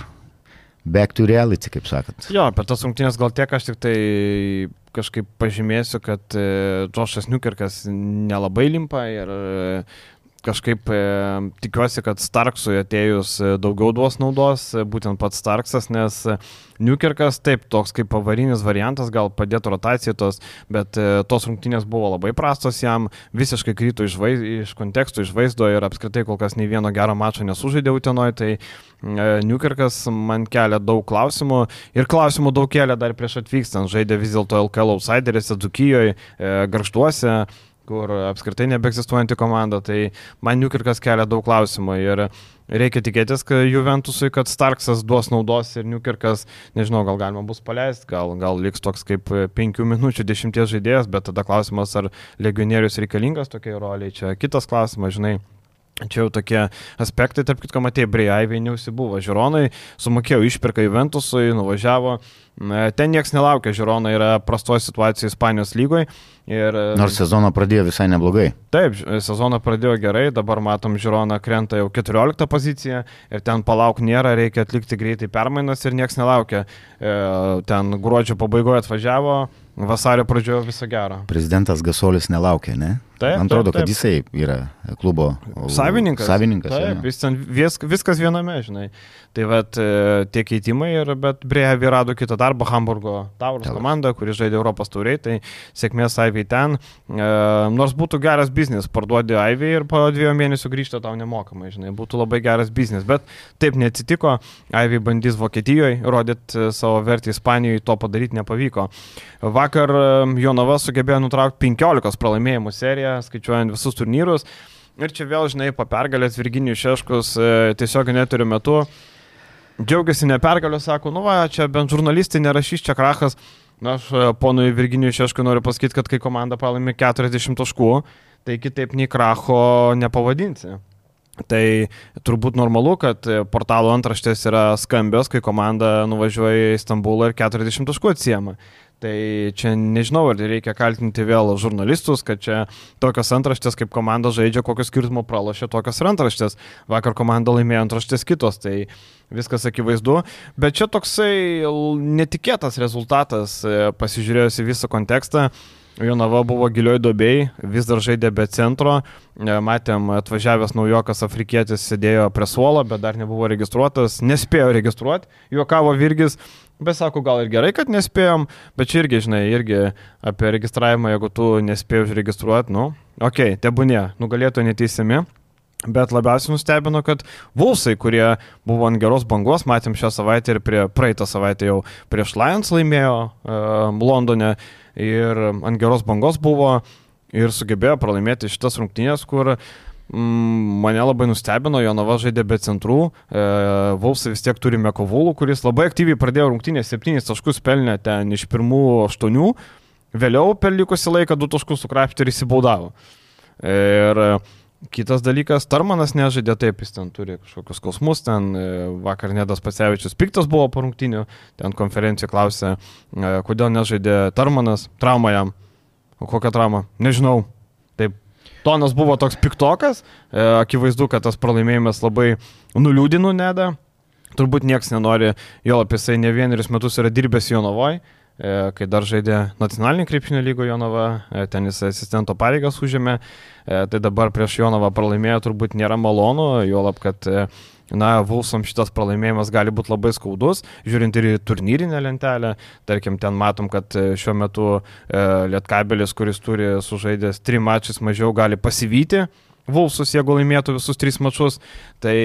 back to reality, kaip sakant. Jo, per tas rungtynės gal tiek aš tik tai kažkaip pažymėsiu, kad Džošas Newkirkas nelabai limpa ir kažkaip e, tikiuosi, kad Starksui atėjus e, daugiau duos naudos, e, būtent pats Starksas, nes e, Newkirkas taip, toks kaip pavarinis variantas, gal padėtų rotacijos, bet e, tos rungtynės buvo labai prastos jam, visiškai kryto iš, vaiz, iš konteksto, iš vaizdo ir apskritai kol kas nei vieno gero mačo nesužaidė Utenoje, tai e, Newkirkas man kelia daug klausimų ir klausimų daug kelia dar prieš atvykstant, žaidė vis dėlto LKL outsideris, Dzukijoje, e, Garžduose kur apskritai nebeegzistuojanti komanda, tai man Newkirkas kelia daug klausimų ir reikia tikėtis, kad Juventusui, kad Starksas duos naudos ir Newkirkas, nežinau, gal galima bus paleisti, gal, gal liks toks kaip 5 minučių 10 žaidėjas, bet tada klausimas, ar legionierius reikalingas tokiai roliai, čia kitas klausimas, žinai. Čia jau tokie aspektai, tarp kitko, matė, Breiaivai neusibuvo. Žiūronai sumokėjo išpirką Juventusui, nuvažiavo, Ten niekas nelaukia, Žirona yra prastoje situacijoje Ispanijos lygoje. Ir, Nors sezoną pradėjo visai neblogai. Taip, sezoną pradėjo gerai, dabar matom Žirona krenta jau 14 poziciją ir ten palauk nėra, reikia atlikti greitai permainas ir niekas nelaukia. E, ten gruodžio pabaigoje atvažiavo, vasario pradžioje viso gero. Prezidentas Gasolis nelaukia, ne? Taip, Man atrodo, taip, taip. kad jisai yra klubo savininkas. Savininkas. Taip, jis ten vis, viskas viename, žinai. Tai vad e, tie keitimai ir, bet Brevi rado kitą darbą Hamburgo Taurus komanda, kuri žaidė Europos tauriai, tai sėkmės Aiviai ten. E, nors būtų geras biznis, parduodi Aiviai ir po dviejų mėnesių grįžta tau nemokamai, žinai, būtų labai geras biznis, bet taip neatsitiko. Aiviai bandys Vokietijoje, rodyt e, savo vertę Ispanijoje, to padaryti nepavyko. Vakar e, Jonava sugebėjo nutraukti 15 pralaimėjimų seriją skaičiuojant visus turnyrus. Ir čia vėl, žinai, po pergalės Virginijus Šeškus e, tiesiog neturiu metu. Džiaugiasi ne pergalę, sako, nu va, čia bent žurnalistai nerašys, čia krachas. Na, aš e, ponui Virginijui Šeškui noriu pasakyti, kad kai komanda pralaimi 40 taškų, tai kitaip nei kracho nepavadinsi. Tai turbūt normalu, kad portalo antraštės yra skambios, kai komanda nuvažiuoja į Stambulą ir 40 taškų atsiema. Tai čia nežinau, ar reikia kaltinti vėl žurnalistus, kad čia tokios antraštės kaip komanda žaidžia, kokio skirtumo pralašė tokios antraštės. Vakar komanda laimėjo antraštės kitos, tai viskas akivaizdu. Bet čia toksai netikėtas rezultatas, e, pasižiūrėjus į visą kontekstą. Jonava buvo gilioj dobėjai, vis dar žaidė be centro. E, matėm, atvažiavęs naujokas afrikietis sėdėjo prie suolo, bet dar nebuvo registruotas, nespėjo registruoti. Juokavo Virgis, Bet sako, gal ir gerai, kad nespėjom, bet čia irgi, žinai, irgi apie registravimą, jeigu tu nespėjai užregistruoti, nu, okei, okay, tebūnė, nugalėtų neteisimi. Bet labiausiai nustebino, kad Vulsai, kurie buvo ant geros bangos, matėm šią savaitę ir prie, praeitą savaitę jau prieš Lions laimėjo uh, Londone ir ant geros bangos buvo ir sugebėjo pralaimėti šitas rungtynės, kur Mm, mane labai nustebino, Jonava žaidė be centrų, e, Vulsai vis tiek turime Kovulų, kuris labai aktyviai pradėjo rungtynę, 7 taškus pelnė ten iš pirmų 8, vėliau per likusį laiką 2 taškus sukrapštė ir įsibaudavo. Ir kitas dalykas, Tarmanas nežaidė taip, jis ten turi kažkokius skausmus, ten e, vakar Nedas Pasevičius piktas buvo po rungtynių, ten konferencijų klausė, e, kodėl nežaidė Tarmanas, trauma jam. O kokią traumą? Nežinau. Taip tonas buvo toks piktokas, e, akivaizdu, kad tas pralaimėjimas labai nuliūdino Nedą. Turbūt niekas nenori, jo apie jisai ne vienerius metus yra dirbęs Jonovoje, kai dar žaidė nacionalinį krepšinio lygą Jonava, e, ten jis asistento pareigas užėmė, e, tai dabar prieš Jonovą pralaimėjo turbūt nėra malonu, jo lab, kad na, Vulsom šitas pralaimėjimas gali būti labai skaudus, žiūrint ir į turnyrinę lentelę. Tarkim, ten matom, kad e, šiuo metu e, Lietkabelis, kuris turi sužaidęs trim mačius mažiau, gali pasivyti. Vulsus, jeigu laimėtų visus tris mačius, tai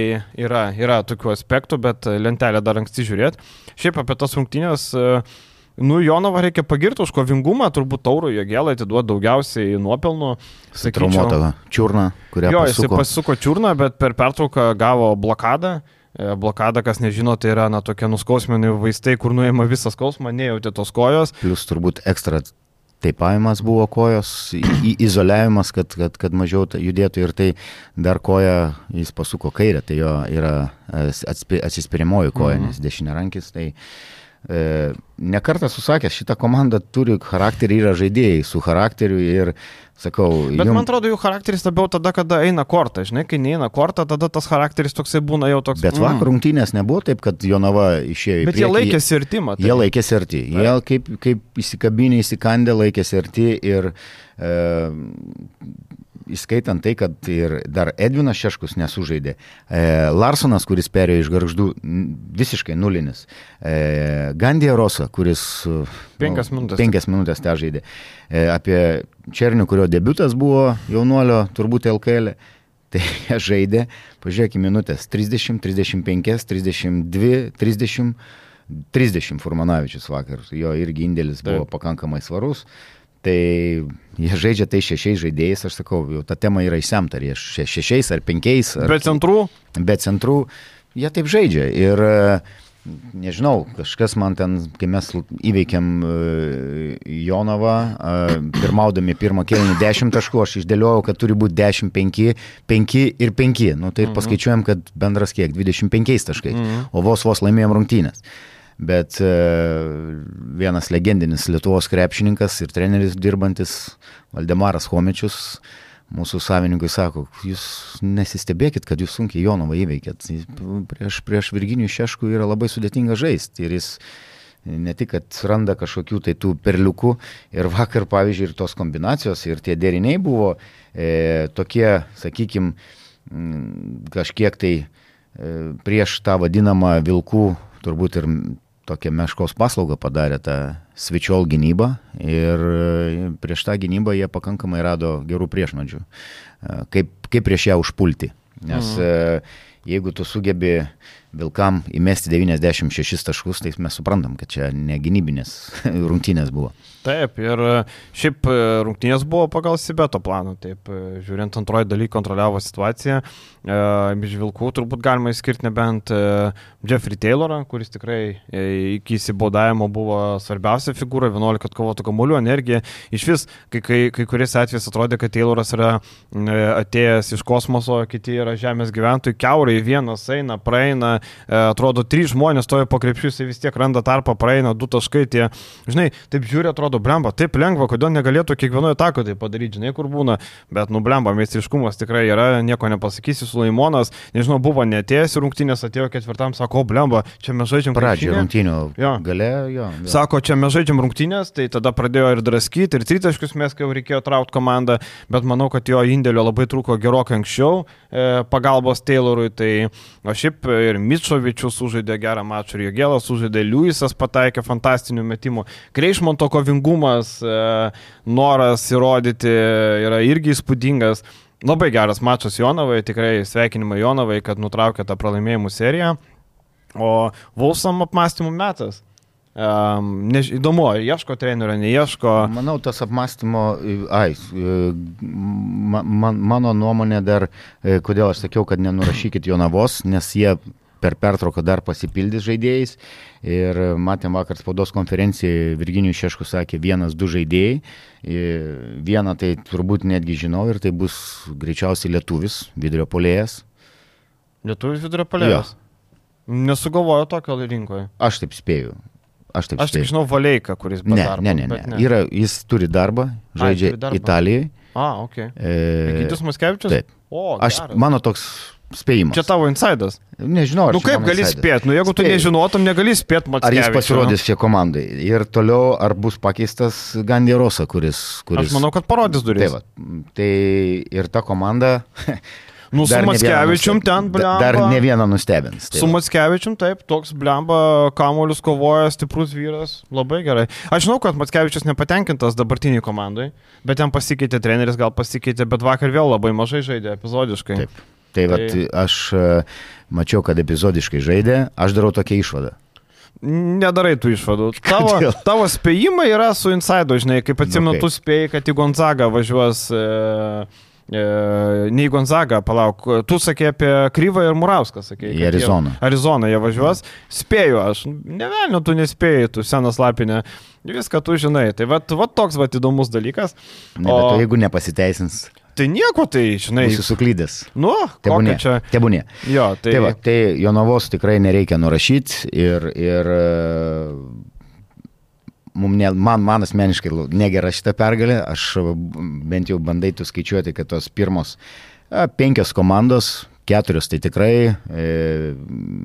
yra, yra tokių aspektų, bet lentelę dar anksti žiūrėti. Šiaip apie tas rungtynės uh, Nu, Jonovą reikia pagirti už kovingumą, turbūt tauro jėgelą atiduoti daugiausiai nuopelnų. Traumuotą čiurną, kurią jo, pasuko. jisai pasuko čiurną, bet per pertrauką gavo blokadą. E, blokada, kas nežino, tai yra na, tokie nuskausmini vaistai, kur nuėma visą skausmą, nejauti tos kojos. Plus turbūt ekstra teipavimas buvo kojos, į, izoliavimas, kad, kad, kad mažiau judėtų ir tai dar koja jis pasuko kairę, tai jo yra atsispirimoji koja, mhm. nes dešinė rankis. Tai, uh, E, Nekartą susakęs, šita komanda turi charakterį, yra žaidėjai su charakteriu ir sakau. Bet jum... man atrodo, jų charakteris labiau tada, kada eina kortą, žinai, kai neina kortą, tada tas charakteris toksai būna jau toks. Bet vakar mm. rungtynės nebuvo taip, kad Jonava išėjo į priekį. Bet jie laikėsi arti, matai. Jie laikėsi arti. Jie kaip, kaip įsikabinė, įsikandė, laikėsi arti ir e, įskaitant tai, kad ir dar Edvinas Šeškus nesužaidė, e, Larsonas, kuris perėjo iš garždų, visiškai nulinis, e, Gandija Rosa, kuris penkias nu, minutės, penkias minutės te žaidė, e, apie Černių, kurio debutas buvo jaunuolio, turbūt LKL. Tai jie žaidė, pažiūrėkime, minutės 30, 35, 32, 30, 30 Furmanavičius vakar. Jo irgi indėlis buvo Taip. pakankamai svarus. Tai jie žaidžia tai šešiais žaidėjais, aš sakau, jau ta tema yra išsemta, ar jie šešiais ar penkiais. Ar, be centrų? Be centrų, jie taip žaidžia. Ir uh, nežinau, kažkas man ten, kai mes įveikėm e, Jonavą, e, pirmaudami pirmą kėlinį 10 taškų, aš išdėliojau, kad turi būti 10, 5, 5 ir 5. Nu, tai mhm. paskaičiuojam, kad bendras kiek? 25 taškai. O vos vos laimėjom rungtynės. Bet e, vienas legendinis Lietuvos krepšininkas ir treneris dirbantis Valdemaras Homečius mūsų savininkui sako, jūs nesistebėkit, kad jūs sunkiai Jonovą įveikėt. Prieš, prieš Virginijų Šeškų yra labai sudėtinga žaisti ir jis ne tik, kad randa kažkokių tai tų perliukų ir vakar, pavyzdžiui, ir tos kombinacijos, ir tie deriniai buvo e, tokie, sakykime, kažkiek tai e, prieš tą vadinamą vilkų, turbūt ir tokią meškos paslaugą padarė tą svečiol gynybą ir e, prieš tą gynybą jie pakankamai rado gerų priešnuodžių, e, kaip, kaip prieš ją užpulti. Nes mhm. jeigu tu sugebi Vilkam įmesti 96 taškus, tai mes suprantam, kad čia ne gynybinės rungtynės buvo. Taip, ir e, šiaip e, rungtynės buvo pagal Sibeto planą, taip, e, žiūrint antroji daly kontroliavo situaciją, iš Vilkų turbūt galima įskirti nebent Jeffrey Taylorą, kuris tikrai iki įsibodavimo buvo svarbiausia figūra, 11 atkovotų kamuolių, energija. Iš vis, kai, kai, kai kuris atvejais atrodė, kad Tayloras yra atėjęs iš kosmoso, kiti yra žemės gyventojai, keurai vienas eina, praeina, atrodo, trys žmonės stoja po krepšius, jis vis tiek randa tarpą, praeina, du taškai, tie, žinai, taip žiūri, atrodo, blemba, taip lengva, kodėl negalėtų kiekvienoje tako tai padaryti, žinai, kur būna, bet, nu, blemba, meistriškumas tikrai yra, nieko nepasakysi, Sulaimonas, nežinau, buvo netėjęs rungtynės, atėjo ketvirtam, sako, blemba, čia mes žaidžiam pradžią rungtynių. Jo. Galė, jo, jo. Sako, čia mes žaidžiam rungtynės, tai tada pradėjo ir draskyti, ir tritaškius mes, jau reikėjo traukti komandą, bet manau, kad jo indėlio labai trūko gerokai anksčiau e, pagalbos Taylorui, tai o šiaip ir Mičovičius sužaidė gerą mačą, Jogėlas sužaidė, Liujisas pataikė fantastinių metimų, Kreišmonto kovingumas e, noras įrodyti yra irgi įspūdingas. Labai geras mačas Jonavai, tikrai sveikinimai Jonavai, kad nutraukė tą pralaimėjimų seriją. O Vulsam apmąstymų metas. Um, než, įdomu, ar ieško trenerio, neieško. Manau, tas apmąstymo, ai, man, mano nuomonė dar, e, kodėl aš sakiau, kad nenurašykit Jonavos, nes jie per pertrauką dar pasipildys žaidėjais. Ir matėm vakar spaudos konferencijoje, Virginijus Šeškus sakė, vienas, du žaidėjai. Vieną tai turbūt netgi žinau ir tai bus greičiausiai lietuvis, vidurio polėjas. Lietuvis vidurio polėjas? Nesugalvojo tokio rinkoje. Aš taip spėju. Aš taip Aš tik žinau Valeiką, kuris ne, darbą, ne, ne, ne. ne. Yra, jis turi darbą, žaidžia Ai, darbą. Italijoje. A, ok. E, Gytis Maskevičius? Taip. O, aš, geras. mano toks spėjimas. Čia tavo insidas. Nežinau, ar. Nu kaip gali spėti, nu jeigu Spėju. tu nežinotum, negali spėti, matai. Ar jis pasirodys čia komandai. Ir toliau, ar bus pakeistas Gandierosa, kuris, kuris... Aš manau, kad parodys duris. Tai, va, tai ir ta komanda... Nu, su Matskevičium ten blemba. Dar ne vieną nustebins. Tai su Matskevičium taip, toks blemba, kamolius kovoja, stiprus vyras, labai gerai. Aš žinau, kad Matskevičius nepatenkintas dabartiniai komandai, bet ten pasikeitė treneris, gal pasikeitė, bet vakar vėl labai mažai žaidė epizodiškai. Taip. Tai, tai... Vat, aš e, mačiau, kad epizodiškai žaidė, aš darau tokią išvadą. Nedarai tų išvadų. Tavo, tavo spėjimai yra su Inside, žinai, kaip atsimenu, okay. tu spėjai, kad į Gonzagą važiuos. E, E, nei Gonzaga, palauk, tu sakė apie Kryvą ir Murauską, sakė. Į Arizoną. Jie, Arizoną jie važiuos. Spėju aš, nevelnio tu nespėjai, tu senas lapinė, viską tu žinai. Tai va, va toks va įdomus dalykas. Ne, o... bet jeigu nepasiteisins. Tai nieko, tai, žinai. Jūsų suklydęs. Nu, tebūnė. Čia... Tebūnė. Jo, tai... Tai, va, tai Jonavos tikrai nereikia nurašyti ir, ir ne, man, man asmeniškai negera šitą pergalę, aš bent jau bandai tu skaičiuoti, kad tos pirmos a, penkios komandos, keturios tai tikrai, e,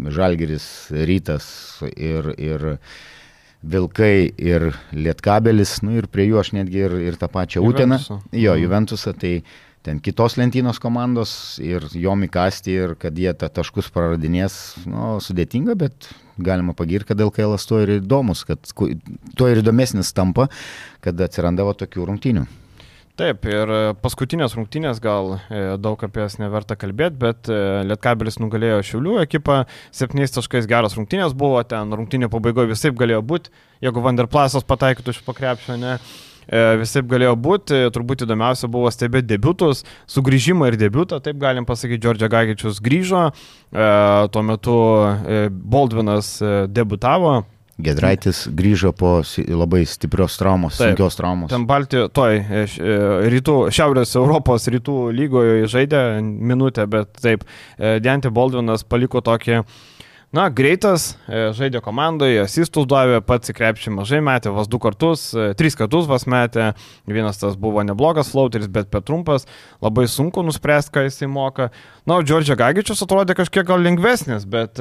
Žalgeris, Rytas ir, ir Vilkai ir Lietkabelis, nu ir prie jų aš netgi ir, ir tą pačią Uteną, jo, mhm. Juventusą, tai ten kitos lentynos komandos ir jom įkasti ir kad jie tą taškus praradinės, nu, sudėtinga, bet galima pagirti, kad LKL to ir įdomus, kad tuo ir įdomesnis tampa, kad atsiranda va tokių rungtynių. Taip, ir e, paskutinės rungtynės gal e, daug apie jas neverta kalbėti, bet e, Lietkabelis nugalėjo Šiaulių ekipą, 7 taškais geras rungtynės buvo, ten rungtynė pabaigoje visai galėjo būti, jeigu Vanderplasas pataikytų iš pakrepšio, ne. visai galėjo būti, turbūt įdomiausia buvo stebėti debutus, sugrįžimą ir debutą, taip galim pasakyti, Džordžia Gagičius grįžo, tuo metu Baldvinas debutavo. Gedraitis grįžo po labai stiprios traumos, Taip, sunkios traumos. Ten Baltijos, toj, e, e, rytų, Šiaurės Europos rytų lygoje žaidė minutę, bet taip, e, Dentė Baldvinas paliko tokį Na, greitas, žaidė komandoje, asistus davė, pats į krepšį mažai metė, vas du kartus, tris kartus vas metė, vienas tas buvo neblogas flauteris, bet per trumpas, labai sunku nuspręsti, ką jisai moka. Na, Džordžia Gagičius atrodė kažkiek gal lengvesnis, bet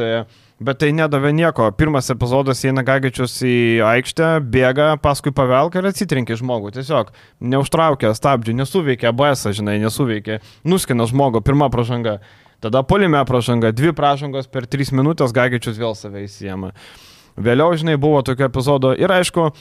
Bet tai nedavė nieko. Pirmas epizodas eina Gagičius į aikštę, bėga, paskui pavelka ir atsitrenkia žmogų. Tiesiog neužtraukia stabdžių, nesuveikia ABS, žinai, nesuveikia. Nuskina žmogų, pirma pražanga. Tada polime pražanga, dvi pražangos per tris minutės Gagičius vėl save įsijama. Vėliau, žinai, buvo tokio epizodo ir aišku,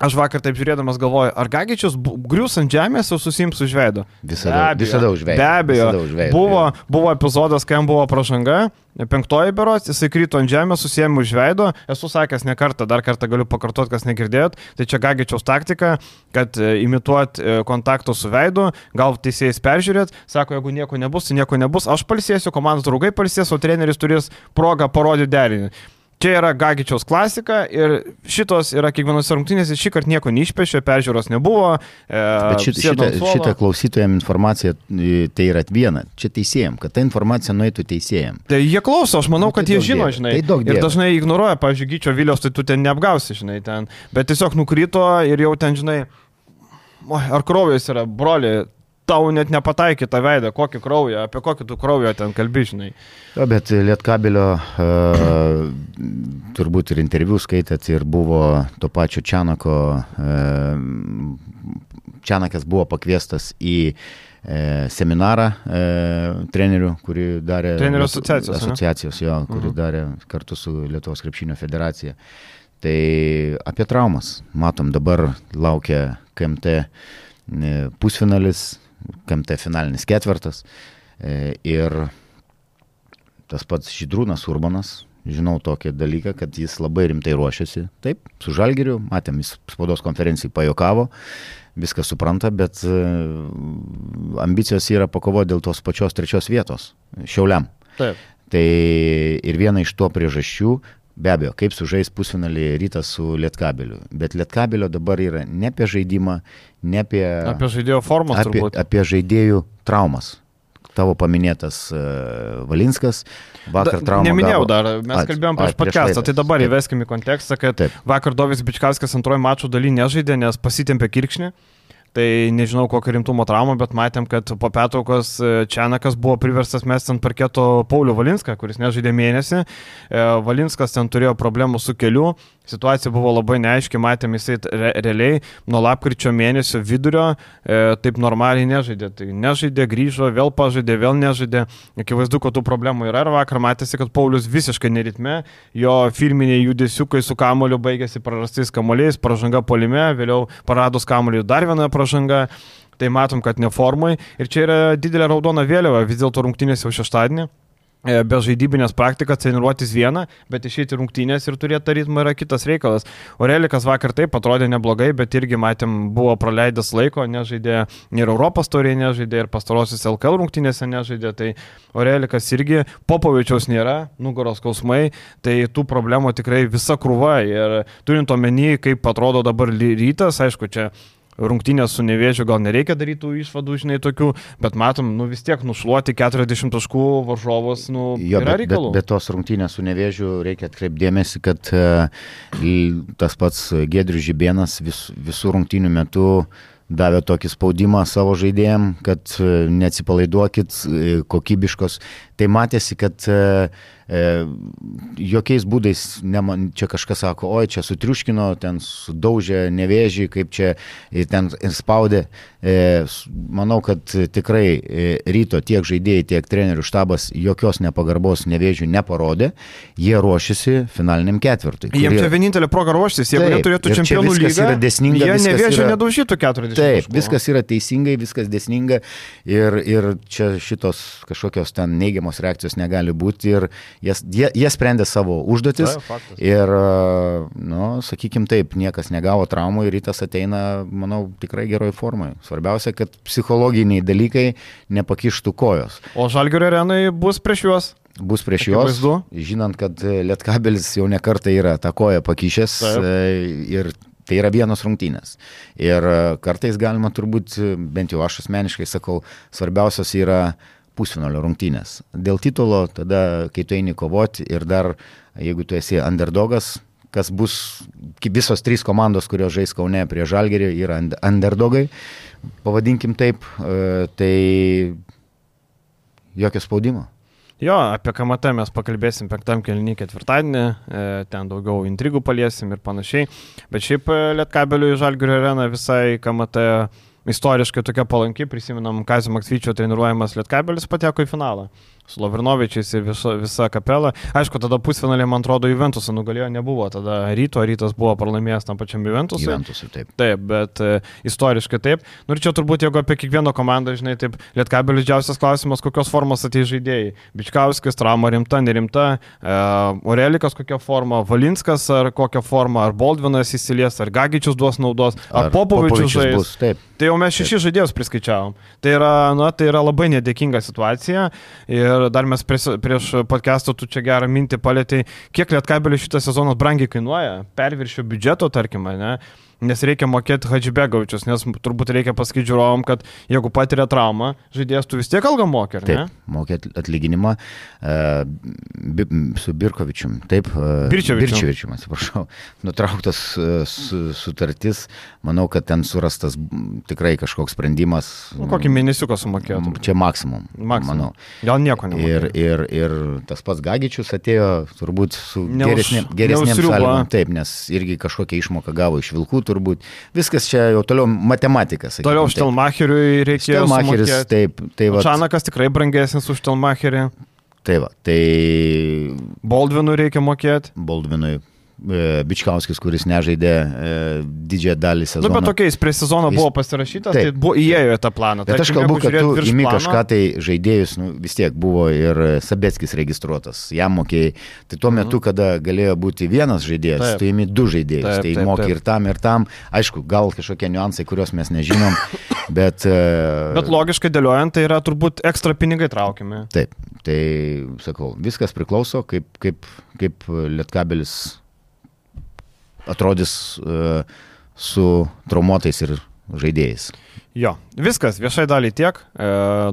Aš vakar taip žiūrėdamas galvoju, ar Gagičius grius ant žemės ir susims už veido? Visada, visada už veido. Be abejo. Užveido, buvo, buvo epizodas, kai jam buvo pražanga, penktoji berots, jisai krito ant žemės, susėmė už veido. Esu sakęs ne kartą, dar kartą galiu pakartoti, kas negirdėjot. Tai čia Gagičiaus taktika, kad e, imituot e, kontakto su veidu, gal teisėjas peržiūrėt, sako, jeigu nieko nebus, tai nieko nebus, aš palsėsiu, komandos draugai palsės, o treneris turės progą parodyti derinį. Čia yra Gagičiaus klasika ir šitos yra kiekvienose rungtynėse, šį kartą nieko neišpešė, peržiūros nebuvo. E, Bet šit, šitą, šitą klausytojams informaciją tai yra viena, čia teisėjim, kad ta informacija nueitų teisėjim. Tai jie klauso, aš manau, nu, kad tai jie žino, žinai. Tai daug ir dažnai ignoruoja, pavyzdžiui, Gyčio Vilios, tai tu ten neapgausi, žinai, ten. Bet tiesiog nukrito ir jau ten, žinai, ar kraujas yra, broli, tau net nepataikė tą veidą, kokį kraują, apie kokį tu kraują ten kalbižinai. Ja, bet Lietkabelio uh, turbūt ir interviu skaitėt ir buvo to pačio Čianako, uh, Čianakas buvo pakviestas į uh, seminarą uh, trenerių, kurį darė trenerių asociacijos, asociacijos jo, kurį mhm. darė kartu su Lietuvos krepšinio federacija. Tai apie traumas. Matom, dabar laukia KMT pusfinalis, KMT finalinis ketvirtas. E, ir tas pats Žydrūnas Urbanas, žinau tokį dalyką, kad jis labai rimtai ruošiasi. Taip, su Žalgiriu, matėm, jis spaudos konferencijai pajokavo, viską supranta, bet e, ambicijos yra pakovoti dėl tos pačios trečios vietos, šiauliam. Taip. Tai ir viena iš to priežasčių, be abejo, kaip sužais pusfinalį rytas su Lietkabeliu. Bet Lietkabelio dabar yra ne apie žaidimą, ne apie... Apie žaidėjo formas. Apie, turbūt. apie žaidėjų traumas. Tavo paminėtas uh, Valinskas, vakar traumą. Neminėjau gavo... dar, mes kalbėjom prieš podcastą, tai dabar įveskime į kontekstą, kad taip. vakar Dovis Bičkaskas antrojo mačo daly nežaidė, nes pasitempė kirkšnį. Tai nežinau kokio rimtumo traumą, bet matėm, kad po petraukos e, Čianakas buvo priverstas mesti ant parketo Paulių Valinską, kuris nežaidė mėnesį. E, Valinskas ten turėjo problemų su keliu, situacija buvo labai neaiški, matėm jisai re, realiai nuo lapkričio mėnesio vidurio e, taip normaliai nežaidė. Tai nežaidė, grįžo, vėl pažaidė, vėl nežaidė. Akivaizdu, kad tų problemų yra ir vakar matėsi, kad Paulius visiškai neritme, jo firminiai judesiukai su kamoliu baigėsi prarastais kamoliais, pažanga polime, vėliau paradus kamoliu dar viena pažanga. Tai matom, kad neformai. Ir čia yra didelė raudona vėliava vis dėlto rungtynės jau šeštadienį. E, be žaidybinės praktikos treniruotis vieną, bet išėti rungtynės ir turėti ritmą yra kitas reikalas. Orelikas vakar taip atrodė neblogai, bet irgi matėm, buvo praleidęs laiko, nežaidė ir Europos tauriai nežaidė, ir pastarosios LKL rungtynėse nežaidė, tai Orelikas irgi, Popovičiaus nėra, nugaros skausmai, tai tų problemų tikrai visa krūva ir turint omeny, kaip atrodo dabar rytas, aišku, čia rungtynės su nevėžiu gal nereikia daryti tų išvadų, žinai, tokių, bet matom, nu vis tiek nušluoti 40 taškų varžovus, nu, jo, yra reikalų. Bet, bet tos rungtynės su nevėžiu reikia atkreipdėmėsi, kad uh, tas pats Gedrius Žibėnas vis, visų rungtynių metu davė tokį spaudimą savo žaidėjim, kad e, neatsipalaiduokit, e, kokybiškos. Tai matėsi, kad e, jokiais būdais, ne, čia kažkas sako, oi, čia sutriuškino, ten sudaužė nevėžį, kaip čia ten spaudė. E, manau, kad tikrai e, ryto tiek žaidėjai, tiek trenerių štabas jokios nepagarbos nevėžių neparodė, jie ruošiasi finaliniam ketvirtui. Kurie... Jiems čia vienintelė proga ruoštis, jeigu neturėtų čempionų lygą, desninga, jie nevėžį yra... nedaužytų 40 Taip, taškų. viskas yra teisingai, viskas desninga ir, ir čia šitos kažkokios ten neigiamos reakcijos negali būti ir jas, jie, jie sprendė savo užduotis Tai, ir, nu, sakykim taip, niekas negavo traumų ir rytas ateina, manau, tikrai geroj formai. Svarbiausia, kad psichologiniai dalykai nepakištų kojos. O Žalgirio arenai bus prieš juos? bus prieš juos, žinant, kad Lietkabelis jau nekartą yra tą koją pakišęs Taip. ir Tai yra vienos rungtynės. Ir e, kartais galima turbūt, e, bent jau aš asmeniškai sakau, svarbiausias yra pusfinalio rungtynės. Dėl titulo, tada, kai tu eini kovoti ir dar, jeigu tu esi underdogas, kas bus, visos trys komandos, kurios žais Kaune prie Žalgerį, yra underdogai, pavadinkim taip, e, tai jokio spaudimo. Jo, apie KMT mes pakalbėsim penktam kelnį ketvirtadienį, e, ten daugiau intrigų paliesim ir panašiai. Bet šiaip e, Lietkabelių į Žalgirio areną visai KMT istoriškai tokia palanki, prisiminam Kazio Maksvyčio treniruojamas Lietkabelis pateko į finalą su Lavrinovičiais ir visa, visa kapela. Aišku, tada pusfinalė, man atrodo, Juventusą nugalėjo, nebuvo tada ryto, rytas buvo pralaimėjęs tam pačiam Juventusui. Juventusui, taip. Taip, bet e, istoriškai taip. Nu ir čia turbūt, jeigu apie kiekvieną komandą, žinai, taip, Lietkabelis didžiausias klausimas, kokios formos atei žaidėjai. Bičkauskis, trauma rimta, nerimta, e, Orelikas kokia forma, Valinskas ar kokia forma, ar Boldvinas įsilies, ar Gagičius duos naudos, ar, ar Popovičius žais. Taip. Tai jau mes šešis žaidėjus priskaičiavom. Tai yra, na, tai yra labai nedėkinga situacija. Ir dar mes prieš, prieš podcast'ą tu čia gerą mintį palėtėjai, kiek Lietkabelis šitas sezonas brangiai kainuoja, perviršio biudžeto, tarkim, ne? Nes reikia mokėti Hadžibegovičius, nes turbūt reikia pasakyti žiūrovom, kad jeigu patiria traumą, žaidėjas tu vis tiek algą mokė, ar ne? Taip, mokė atlyginimą uh, bi, su Birkovičium, taip. Uh, Birčevičium. Birčevičium, atsiprašau. Nutrauktas uh, su, sutartis, manau, kad ten surastas tikrai kažkoks sprendimas. Nu, kokį mėnesiuką sumokėjo? Čia maksimum. Maksimum. Manau. Gal nieko nemokėjo. Ir, ir, ir tas pats Gagičius atėjo turbūt su geresnėm, geresnėm sąlygom. Taip, nes irgi kažkokią išmoką gavo iš Vilkų turbūt. Viskas čia jau toliau matematika. Sakykim, toliau Štelmacheriui reikėjo. Štelmacheris, taip. Tai va. Čanakas tikrai brangesnis už Štelmacherį. Tai va, tai. Boldvinui reikia mokėti. Boldvinui E, Bičkauskis, kuris nežaidė e, didžiąją dalį sezono. Na, nu, bet tokiais prie sezono jis... buvo pasirašytas, taip, tai buvo įėjo į tą planą. Bet aš kalbu, kad tu imi kažką tai žaidėjus, nu, vis tiek buvo ir Sabetskis registruotas, jam mokėjai. Tai tuo metu, mhm. kada galėjo būti vienas žaidėjas, taip. tu imi du žaidėjus, taip, tai taip, mokai ir tam, ir tam. Aišku, gal kažkokie niuansai, kuriuos mes nežinom, bet... Uh... Bet logiškai dėliojant, tai yra turbūt ekstra pinigai traukiami. Taip, tai sakau, viskas priklauso, kaip, kaip, kaip Lietkabelis atrodys e, su traumuotais ir žaidėjais. Jo, viskas, viešai dalį tiek, e,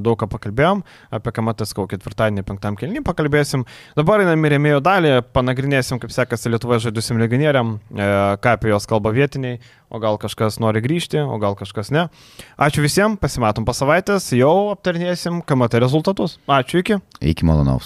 daug ką pakalbėjom, apie Kamatas-Kau ketvirtadienį, penktam kelnį pakalbėsim. Dabar einam į rėmėjo dalį, panagrinėsim, kaip sekasi Lietuvoje žaidusim legionieriam, e, ką apie juos kalba vietiniai, o gal kažkas nori grįžti, o gal kažkas ne. Ačiū visiems, pasimatom po savaitės, jau aptarnėsim Kamata rezultatus. Ačiū iki. Iki malonaus.